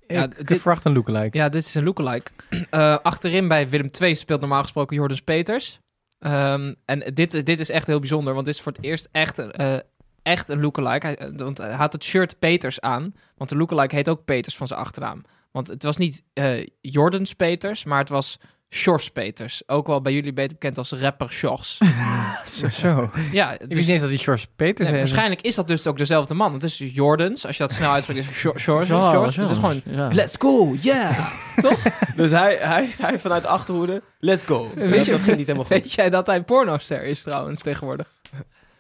Ja, ik dit- verwacht een lookalike. Ja, dit is een lookalike. Eh, achterin bij Willem II speelt normaal gesproken Jordans Peters. Ehm, en dit, dit is echt heel bijzonder, want dit is voor het eerst echt, een, eh, echt een lookalike. Hij, eh, want hij had het shirt Peters aan, want de lookalike heet ook Peters van zijn achternaam. Want het was niet eh Jordans Peters, maar het was Sjors Peters. Ook wel bij jullie beter bekend als rapper Sjors. Zo, zo. ja, Ik wist dus, niet eens dat die George Peters nee, is. waarschijnlijk is dat dus ook dezelfde man. Het is dus Jordans, als je dat snel uitspreekt, is Sjors. Sjors, Sjors. Dus het is gewoon, ja. let's go, yeah. Dus hij, hij, hij vanuit de achterhoede, let's go. Weet je- dat ging niet helemaal goed. Weet jij dat hij een pornoster is trouwens tegenwoordig?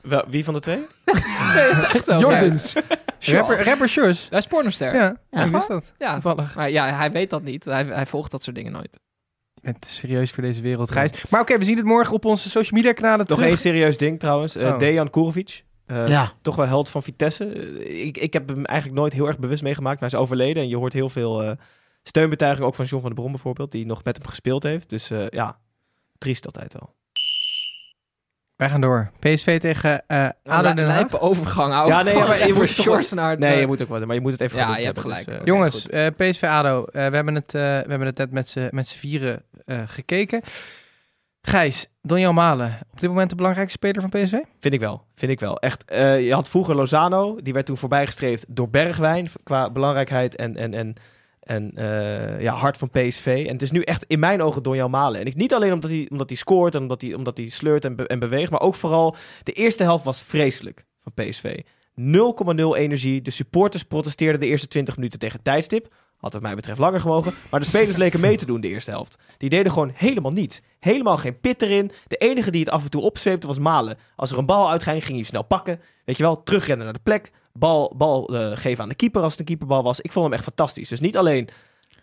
Wel, wie van de twee? Nee, dat is echt zo. Jordans. Rapper, rapper George. Hij is pornoster. Ja, Ja. ik wist dat. Ja, Toevallig. maar ja, hij weet dat niet. Hij, hij volgt dat soort dingen nooit. Bent te serieus voor deze wereld, Gijs. Maar oké, we zien het morgen op onze social media kanalen Nog terug. één serieus ding trouwens. Eh, Oh. Dejan Kurovic. Eh, Ja. Toch wel held van Vitesse. Eh, ik, ik heb hem eigenlijk nooit heel erg bewust meegemaakt. Maar hij is overleden. En je hoort heel veel eh steunbetuiging. Ook van John van der Brom bijvoorbeeld. Die nog met hem gespeeld heeft. Dus eh, ja, triest altijd wel. Wij gaan door. PSV tegen eh ADO Den Haag. Overgang houden. Ja, nee, maar je moet Shorts naar... Nee, de- je moet ook wat. Maar je moet het even Ja, je hebt hebben, gelijk. dus, eh, Jongens, eh, PSV ADO. eh, we, hebben het, eh, we hebben het net met z'n met z'n vieren eh, gekeken. Gijs, Donjan Malen. Op dit moment de belangrijkste speler van PSV? Vind ik wel. Vind ik wel. Echt. eh, je had vroeger Lozano. Die werd toen voorbijgestreefd door Bergwijn. Qua belangrijkheid en, en, en, en eh, ja, hart van PSV. En het is nu echt in mijn ogen Donjan Malen. En ik, niet alleen omdat hij, omdat hij scoort en omdat hij, omdat hij sleurt en, en beweegt. Maar ook vooral de eerste helft was vreselijk van PSV. 0,0 energie. De supporters protesteerden de eerste 20 minuten tegen tijdstip. Had wat mij betreft langer gemogen. Maar de spelers leken mee te doen de eerste helft. Die deden gewoon helemaal niets. Helemaal geen pit erin. De enige die het af en toe opzweepte was Malen. Als er een bal uitging, ging hij snel pakken. Weet je wel, terugrennen naar de plek. Bal, bal eh, geven aan de keeper als het een keeperbal was. Ik vond hem echt fantastisch. Dus niet alleen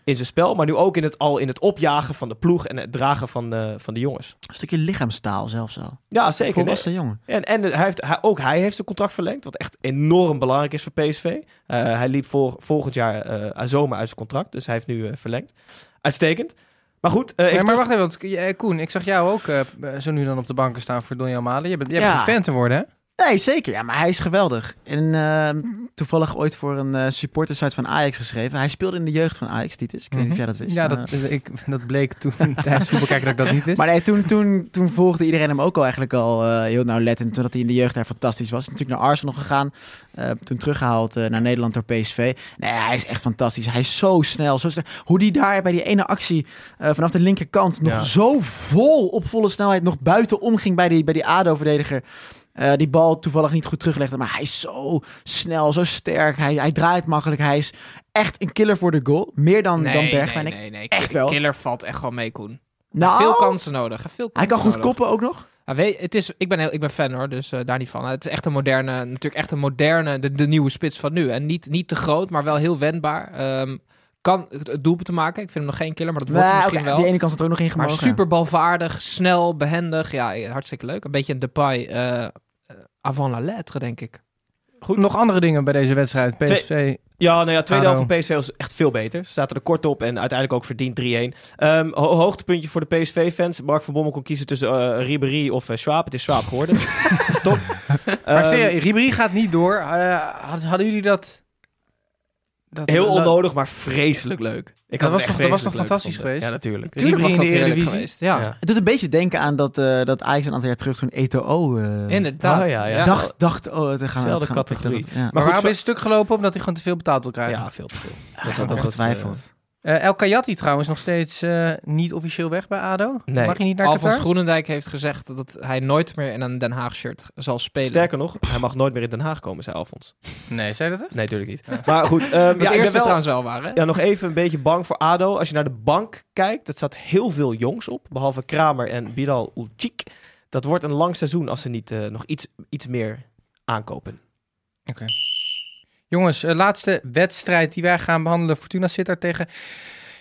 in zijn spel, maar nu ook in het, al in het opjagen van de ploeg en het dragen van de, van de jongens. Een stukje lichaamstaal zelfs al. Ja, zeker. Nee, Volwassen jongen. En, en hij heeft, hij, ook hij heeft zijn contract verlengd, wat echt enorm belangrijk is voor PSV. Eh, hij liep voor, volgend jaar eh zomer uit zijn contract, dus hij heeft nu eh, verlengd. Uitstekend. Maar goed, eh, Nee, even maar wacht even, want, eh, Koen, ik zag jou ook eh, zo nu dan op de banken staan voor Donjan Malen. Je bent, je Ja. bent een fan te worden, hè? Nee, zeker. Ja, maar hij is geweldig. En eh, toevallig ooit voor een eh supportersite van Ajax geschreven. Hij speelde in de jeugd van Ajax, Titus. Ik weet niet of jij dat wist. Ja, maar- dat, eh, ik, dat bleek toen tijdens voetbal kijken dat ik dat niet wist. Maar nee, toen, toen, toen volgde iedereen hem ook al eigenlijk al eh, heel nauwlettend. Toen dat hij in de jeugd daar fantastisch was. Natuurlijk naar Arsenal gegaan. eh, toen teruggehaald eh, naar Nederland door PSV. Nee, hij is echt fantastisch. Hij is zo snel. Zo snel. Hoe die daar bij die ene actie eh, vanaf de linkerkant nog Ja. zo vol op volle snelheid nog buiten omging bij die, bij die ADO-verdediger. Eh, die bal toevallig niet goed teruglegde. Maar hij is zo snel, zo sterk. Hij, hij draait makkelijk. Hij is echt een killer voor de goal. Meer dan, nee, dan nee, Bergwijn. nee, Ik- nee, echt wel. Killer valt echt gewoon mee, Koen. Nou, Veel kansen nodig. Veel hij kansen kan goed nodig. koppen ook nog. Ja, weet, het is, ik, ben heel, ik ben fan hoor, dus eh, daar niet van. Het is echt een moderne, natuurlijk echt een moderne, de, de nieuwe spits van nu. En niet, niet te groot, maar wel heel wendbaar. Ehm, kan het doelpunt te maken. Ik vind hem nog geen killer, maar dat wordt Nou, oké, misschien wel. Die ene kant zit er ook nog in Maar gemogen. super balvaardig, snel, behendig. Ja, hartstikke leuk. Een beetje een Depay eh, eh, avant la lettre, denk ik. Goed, nog andere dingen bij deze wedstrijd. Twee- PSV. Ja, nou ja, tweede helft van PSV was echt veel beter. Ze zaten er kort op en uiteindelijk ook verdiend 3-1. Ehm, ho- hoogtepuntje voor de PSV-fans. Mark van Bommel kon kiezen tussen eh Ribéry of eh, Schwab. Het is Schwab geworden. Stop. Maar Ehm, serieus, Ribéry gaat niet door. Eh, had- hadden jullie dat... dat heel dat- onnodig, maar vreselijk leuk. Ik Dat had was toch- dat was toch fantastisch geweest? Ja, natuurlijk. Tuurlijk was dat heerlijk geweest. Ja, Ja. Het doet een beetje denken aan dat, eh, dat Ajax een aantal jaar terug toen Eto'o eh inderdaad. Oh, ja, ja. dacht, dacht, oh, het gaan Zelfde gaan- categorie. dat- ja. Maar Maar waarom goed, is het stuk gelopen? Omdat hij gewoon te veel betaald wil krijgen. Ja, veel te veel. Ja, dat- dat- ongetwijfeld. Eh, El Kayati trouwens nog steeds eh, niet officieel weg bij ADO. Nee. Mag je niet naar Alfons Qatar? Groenendijk heeft gezegd dat hij nooit meer in een Den Haag shirt zal spelen. Sterker nog, hij mag nooit meer in Den Haag komen, zei Alfons. Nee, zei dat? echt? Nee, natuurlijk niet. Maar goed, ehm, ja, ik ben eerste wel, trouwens wel waar, hè? ja, nog even een beetje bang voor ADO. Als je naar de bank kijkt, er staat heel veel jongs op. Behalve Kramer en Bilal Ulcik. Dat wordt een lang seizoen als ze niet eh, nog iets, iets meer aankopen. Jongens, eh, laatste wedstrijd die wij gaan behandelen. Fortuna Sittard tegen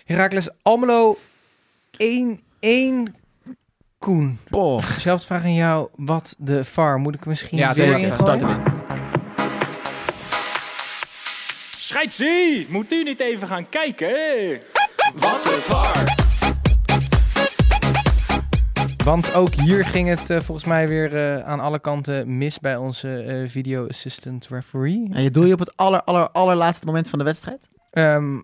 Heracles Almelo 1-1. Koen, zelfde vraag aan jou. Wat de VAR? Moet ik misschien Ja, weer in. Scheidsie, moet u niet even gaan kijken? Wat een var. Want ook hier ging het eh, volgens mij weer eh, aan alle kanten mis bij onze eh, video assistant referee. En je doel je op het aller, aller, allerlaatste moment van de wedstrijd? Ehm,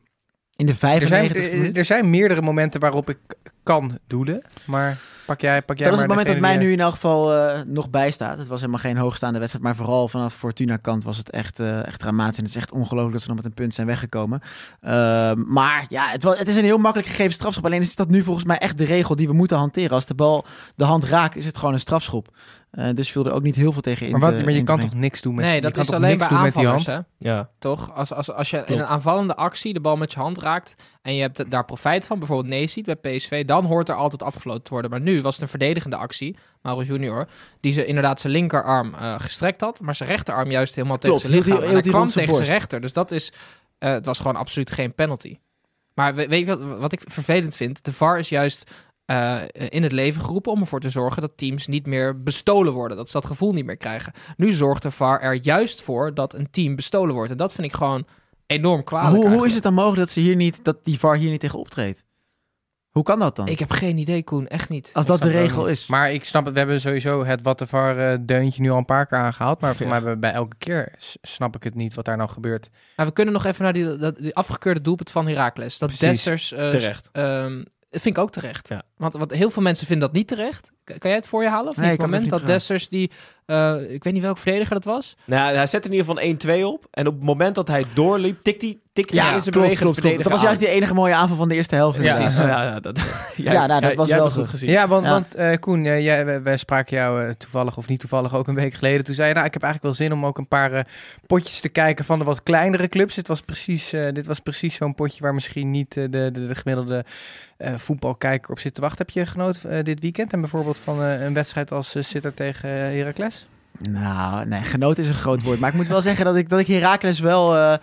In de er, zijn, 95e eh, minuut? er zijn meerdere momenten waarop ik kan doelen. Maar pak jij, pak jij Dat is het moment dat mij nu in elk geval eh, nog bijstaat. Het was helemaal geen hoogstaande wedstrijd, maar vooral vanaf Fortuna kant was het echt, eh, echt dramatisch. En het is echt ongelooflijk dat ze nog met een punt zijn weggekomen. Ehm, maar ja, het, was, het is een heel makkelijk gegeven strafschop. Alleen is dat nu volgens mij echt de regel die we moeten hanteren. Als de bal de hand raakt, is het gewoon een strafschop. Eh, dus viel er ook niet heel veel tegen in Maar, wat, te- maar je kan toch niks doen met Nee, je dat kan is toch alleen niks bij doen met die aanvallers, hand? hè? Ja. Toch? Als, als, als je in een aanvallende actie de bal met je hand raakt en je hebt daar profijt van, bijvoorbeeld nee ziet bij PSV, dan hoort er altijd afgefloten te worden. Maar nu was het een verdedigende actie, Mauro Junior, die ze inderdaad zijn linkerarm eh, gestrekt had, maar zijn rechterarm juist helemaal Klopt, tegen zijn lichaam. en hij kwam tegen zijn rechter. Dus dat is, eh, het was gewoon absoluut geen penalty. Maar we- weet je wat, wat ik vervelend vind? De VAR is juist eh, in het leven geroepen om ervoor te zorgen dat teams niet meer bestolen worden. Dat ze dat gevoel niet meer krijgen. Nu zorgt de VAR er juist voor dat een team bestolen wordt. En dat vind ik gewoon enorm Maar kwalijk. hoe, hoe is het dan mogelijk dat, ze hier niet, dat die VAR hier niet tegen optreedt? Hoe kan dat dan? Ik heb geen idee, Koen. Echt niet. Als dat de regel is. Maar ik snap het, we hebben sowieso het wat de VAR eh, deuntje nu al een paar keer aangehaald. Maar voor Ja. mij hebben we bij elke keer snap ik het niet wat daar nou gebeurt. Maar we kunnen nog even naar die, afgekeurde doelpunt van Heracles. Dat Precies. Dessers... eh, Terecht. ehm, dat vind ik ook terecht. Ja. Want, want heel veel mensen vinden dat niet terecht. Kan jij het voor je halen? Of Nee, niet? ik Het moment dat. Dessers die... eh, ik weet niet welke verdediger dat was. Nou, hij zet in ieder geval een 1-2 op. En op het moment dat hij doorliep, tikt hij, tikt hij Ja, in zijn klopt, bewegend klopt, klopt. Dat was juist die enige mooie aanval van de eerste helft. Ja, precies. Ja, ja, dat, Ja, nou, dat was jij wel goed gezien. Ja, want, Ja. want eh, Koen, eh, jij, wij, wij spraken jou toevallig of niet toevallig ook een week geleden. Toen zei je, nou, ik heb eigenlijk wel zin om ook een paar potjes te kijken van de wat kleinere clubs. Dit was precies, dit was precies zo'n potje waar misschien niet de, de, de gemiddelde eh, voetbalkijker op zit te wachten. Heb je genoten eh, dit weekend en bijvoorbeeld van eh, een wedstrijd als uh, Sitter tegen eh, Heracles? Nou, nee, genoten is een groot woord. Maar ik moet wel zeggen dat ik, dat ik Heracles wel, eh,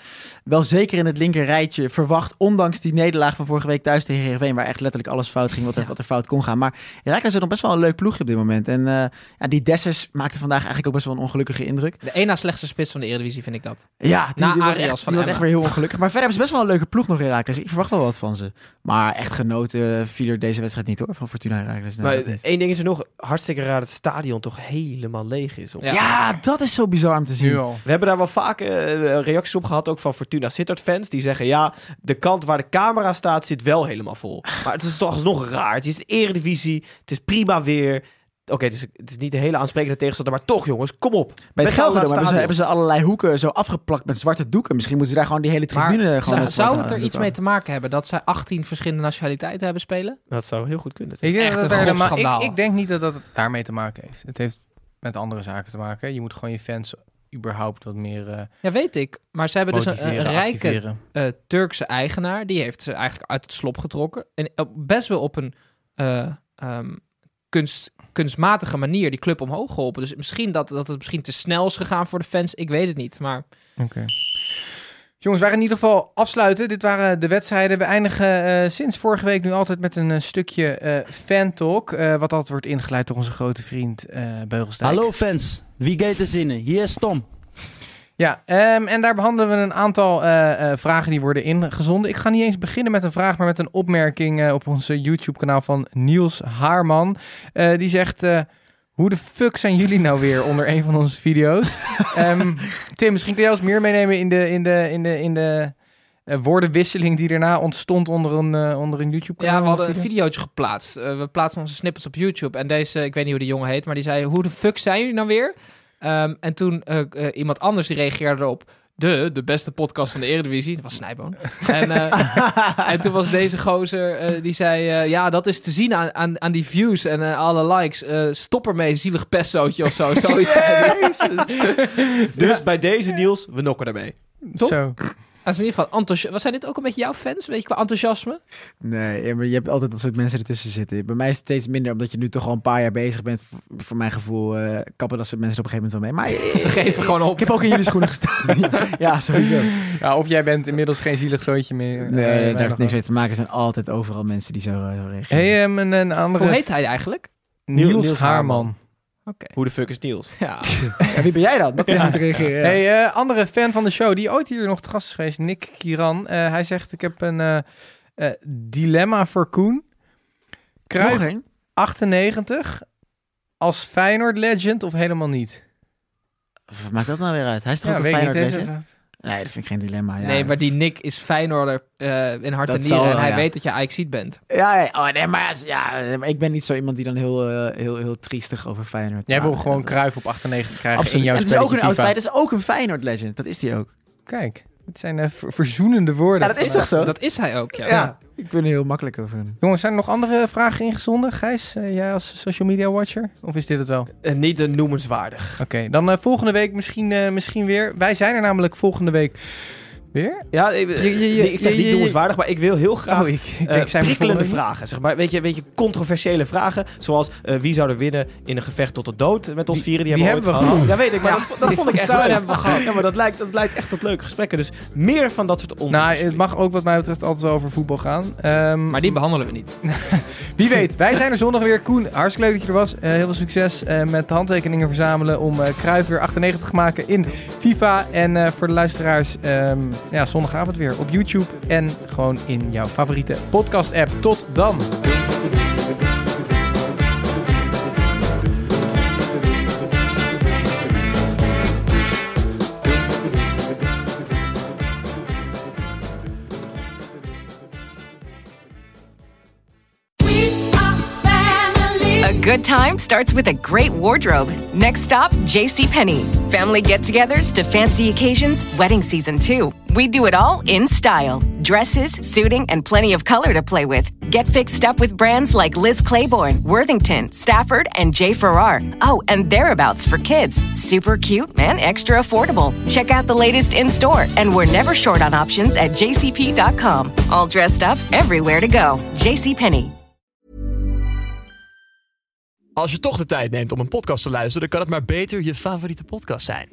wel zeker in het linker rijtje verwacht. Ondanks die nederlaag van vorige week thuis tegen Heerenveen. Waar echt letterlijk alles fout ging wat er, wat er fout kon gaan. Maar Heracles is nog best wel een leuk ploegje op dit moment. En eh, ja, die Dessers maakte vandaag eigenlijk ook best wel een ongelukkige indruk. De één na slechtste spits van de Eredivisie vind ik dat. Ja, die, Na die was, Arias echt, van die was echt Emmen. weer heel ongelukkig. Maar verder hebben ze best wel een leuke ploeg nog Heracles. Ik verwacht wel wat van ze. Maar echt genoten viel er deze wedstrijd niet hoor, van Fortuna Heracles. Nee, maar dat niet. één ding is er nog. Hartstikke raar dat het stadion toch helemaal leeg is. Op- Ja. ja, dat is zo bizar om te zien. Nu al. We hebben daar wel vaak eh, reacties op gehad, ook van Fortuna Sittard fans. Die zeggen, ja, de kant waar de camera staat zit wel helemaal vol. Maar het is toch alsnog raar. Het is de eredivisie, het is prima weer. Oké, het, is, het is niet de hele aansprekende tegenstander, maar toch jongens, kom op. Bij Met het hebben ze, hebben ze allerlei hoeken zo afgeplakt met zwarte doeken. Misschien moeten ze daar gewoon die hele Maar tribune gewoon zou, zou het er iets mee te maken hebben dat zij 18 verschillende nationaliteiten hebben spelen? Dat zou heel goed kunnen. Ik denk, Echt dat een maar ik, ik denk niet dat dat het daarmee te maken heeft. Het heeft met andere zaken te maken. Je moet gewoon je fans überhaupt wat meer eh Ja, weet ik. Maar ze hebben dus een, rijke eh, Turkse eigenaar. Die heeft ze eigenlijk uit het slop getrokken. En best wel op een eh, ehm, kunst, kunstmatige manier die club omhoog geholpen. Dus misschien dat, dat het misschien te snel is gegaan voor de fans. Ik weet het niet. Maar Oké. Jongens, we gaan in ieder geval afsluiten. Dit waren de wedstrijden. We eindigen eh, sinds vorige week nu altijd met een eh, stukje eh fan talk. wat altijd wordt ingeleid door onze grote vriend Beugelsdijk. Hallo fans, wie gaat er zinnen? Hier is Tom. Ja, ehm, en daar behandelen we een aantal vragen die worden ingezonden. Ik ga niet eens beginnen met een vraag, maar met een opmerking op ons YouTube-kanaal van Niels Haarman. Die zegt, hoe de fuck zijn jullie nou weer onder een van onze video's? Ehm, Tim, misschien kun jij ons meer meenemen in de, in de, in de, in de eh, woordenwisseling die daarna ontstond onder een, eh, onder een YouTube-kanaal. ja, we hadden een video. videootje geplaatst. Eh, we plaatsen onze snippets op YouTube. En deze, ik weet niet hoe de jongen heet, maar die zei... Hoe de fuck zijn jullie nou weer? Ehm, en toen iemand anders die reageerde erop... De, de beste podcast van de Eredivisie. Dat was Snijboon. en, eh, en toen was deze gozer, eh, die zei... eh, ja, dat is te zien aan, aan, aan die views en eh, alle likes. Eh, stop ermee, zielig pestootje of zo. Zoiets. Dus bij deze Niels, we nokken ermee. Top. Zo. Als in ieder geval, enthousi- was zijn dit ook een beetje jouw fans? Weet je, qua enthousiasme? Nee, ja, maar je hebt altijd dat soort mensen ertussen zitten. Bij mij is het steeds minder, omdat je nu toch al een paar jaar bezig bent. Voor, voor mijn gevoel eh, kappen dat soort mensen er op een gegeven moment wel mee. Maar Ze geven gewoon op. ik heb ook in jullie schoenen gestaan. ja, sowieso. Ja, of jij bent inmiddels geen zielig zooitje meer. Nee, Eh, daar heeft niks mee te maken. Er zijn altijd overal mensen die zo, eh, zo reageren. Hey, ehm, een, een andere... Hoe heet hij eigenlijk? Niels, Niels- Niels Haarman. Hoe de fuck is Niels? Ja. Ja, wie ben jij dan? Dat ja. reageren. ja. Hey, eh, andere fan van de show, die ooit hier nog te gast is geweest, Nick Kiran. Eh, hij zegt, ik heb een eh, eh, dilemma voor Koen. Één? 98 als Feyenoord legend of helemaal niet? Wat maakt dat nou weer uit? Hij is toch Ja, ook een. Feyenoord legend? Nee, dat vind ik geen dilemma. Ja. Nee, maar die Nick is Feyenoorder eh, in hart Dat en nieren. zal En hij ja. weet dat je Ajaxiet bent. Ja, ja, oh, nee, maar, ja, ik ben niet zo iemand die dan heel, eh, heel, heel triestig over Feyenoord Jij wil gewoon Dat- Kruif op 98 krijgen Absoluut. in jouw En het is ook een oud. Het is ook een Feyenoord legend. Dat is die ook. Kijk, het zijn eh, ver- verzoenende woorden. Ja, dat is toch zo? Dat is hij ook, ja. Ik ben er heel makkelijk over hem. Jongens, zijn er nog andere vragen ingezonden? Gijs, eh, jij als social media watcher? Of is dit het wel? Eh, niet een noemenswaardig. Oké, dan eh, volgende week misschien, eh, misschien weer. Wij zijn er namelijk volgende week weer. Ja, ik, Je- je- je- nee, ik zeg niet noemenswaardig, maar ik wil heel graag Oh, ik, ik eh, denk, zijn we prikkelende vragen. Zeg maar. weet, je, weet je, controversiële vragen. Zoals eh, wie zou er winnen in een gevecht tot de dood met ons Die- vieren. Die, die hebben we hebben ooit we gehad. Ja, weet ik, maar Ja, dat, dat vond ik echt leuk. hebben we gehad. Ja, maar dat lijkt, dat leidt echt tot leuke gesprekken. Dus meer van dat soort onderzoeken. Nou, het mag ook wat mij betreft altijd wel over voetbal gaan. Ehm, Maar die behandelen we niet. Wie weet, wij zijn er zondag weer. Koen, hartstikke leuk dat je er was. Eh, heel veel succes eh, met de handtekeningen verzamelen om eh Cruijff weer 98 te maken in FIFA. En eh, voor de luisteraars, ehm, ja, zondagavond weer op YouTube en gewoon in jouw favoriete podcast-app. Tot dan! A good time starts with a great wardrobe. Next stop, JCPenney. Family get togethers to fancy occasions, wedding season too. We do it all in style dresses, suiting, and plenty of color to play with. Get fixed up with brands like Liz Claiborne, Worthington, Stafford, and J. Farrar. Oh, and thereabouts for kids. Super cute and extra affordable. Check out the latest in store, and we're never short on options at jcp.com. All dressed up, everywhere to go. JCPenney. Als je toch de tijd neemt om een podcast te luisteren, dan kan het maar beter je favoriete podcast zijn.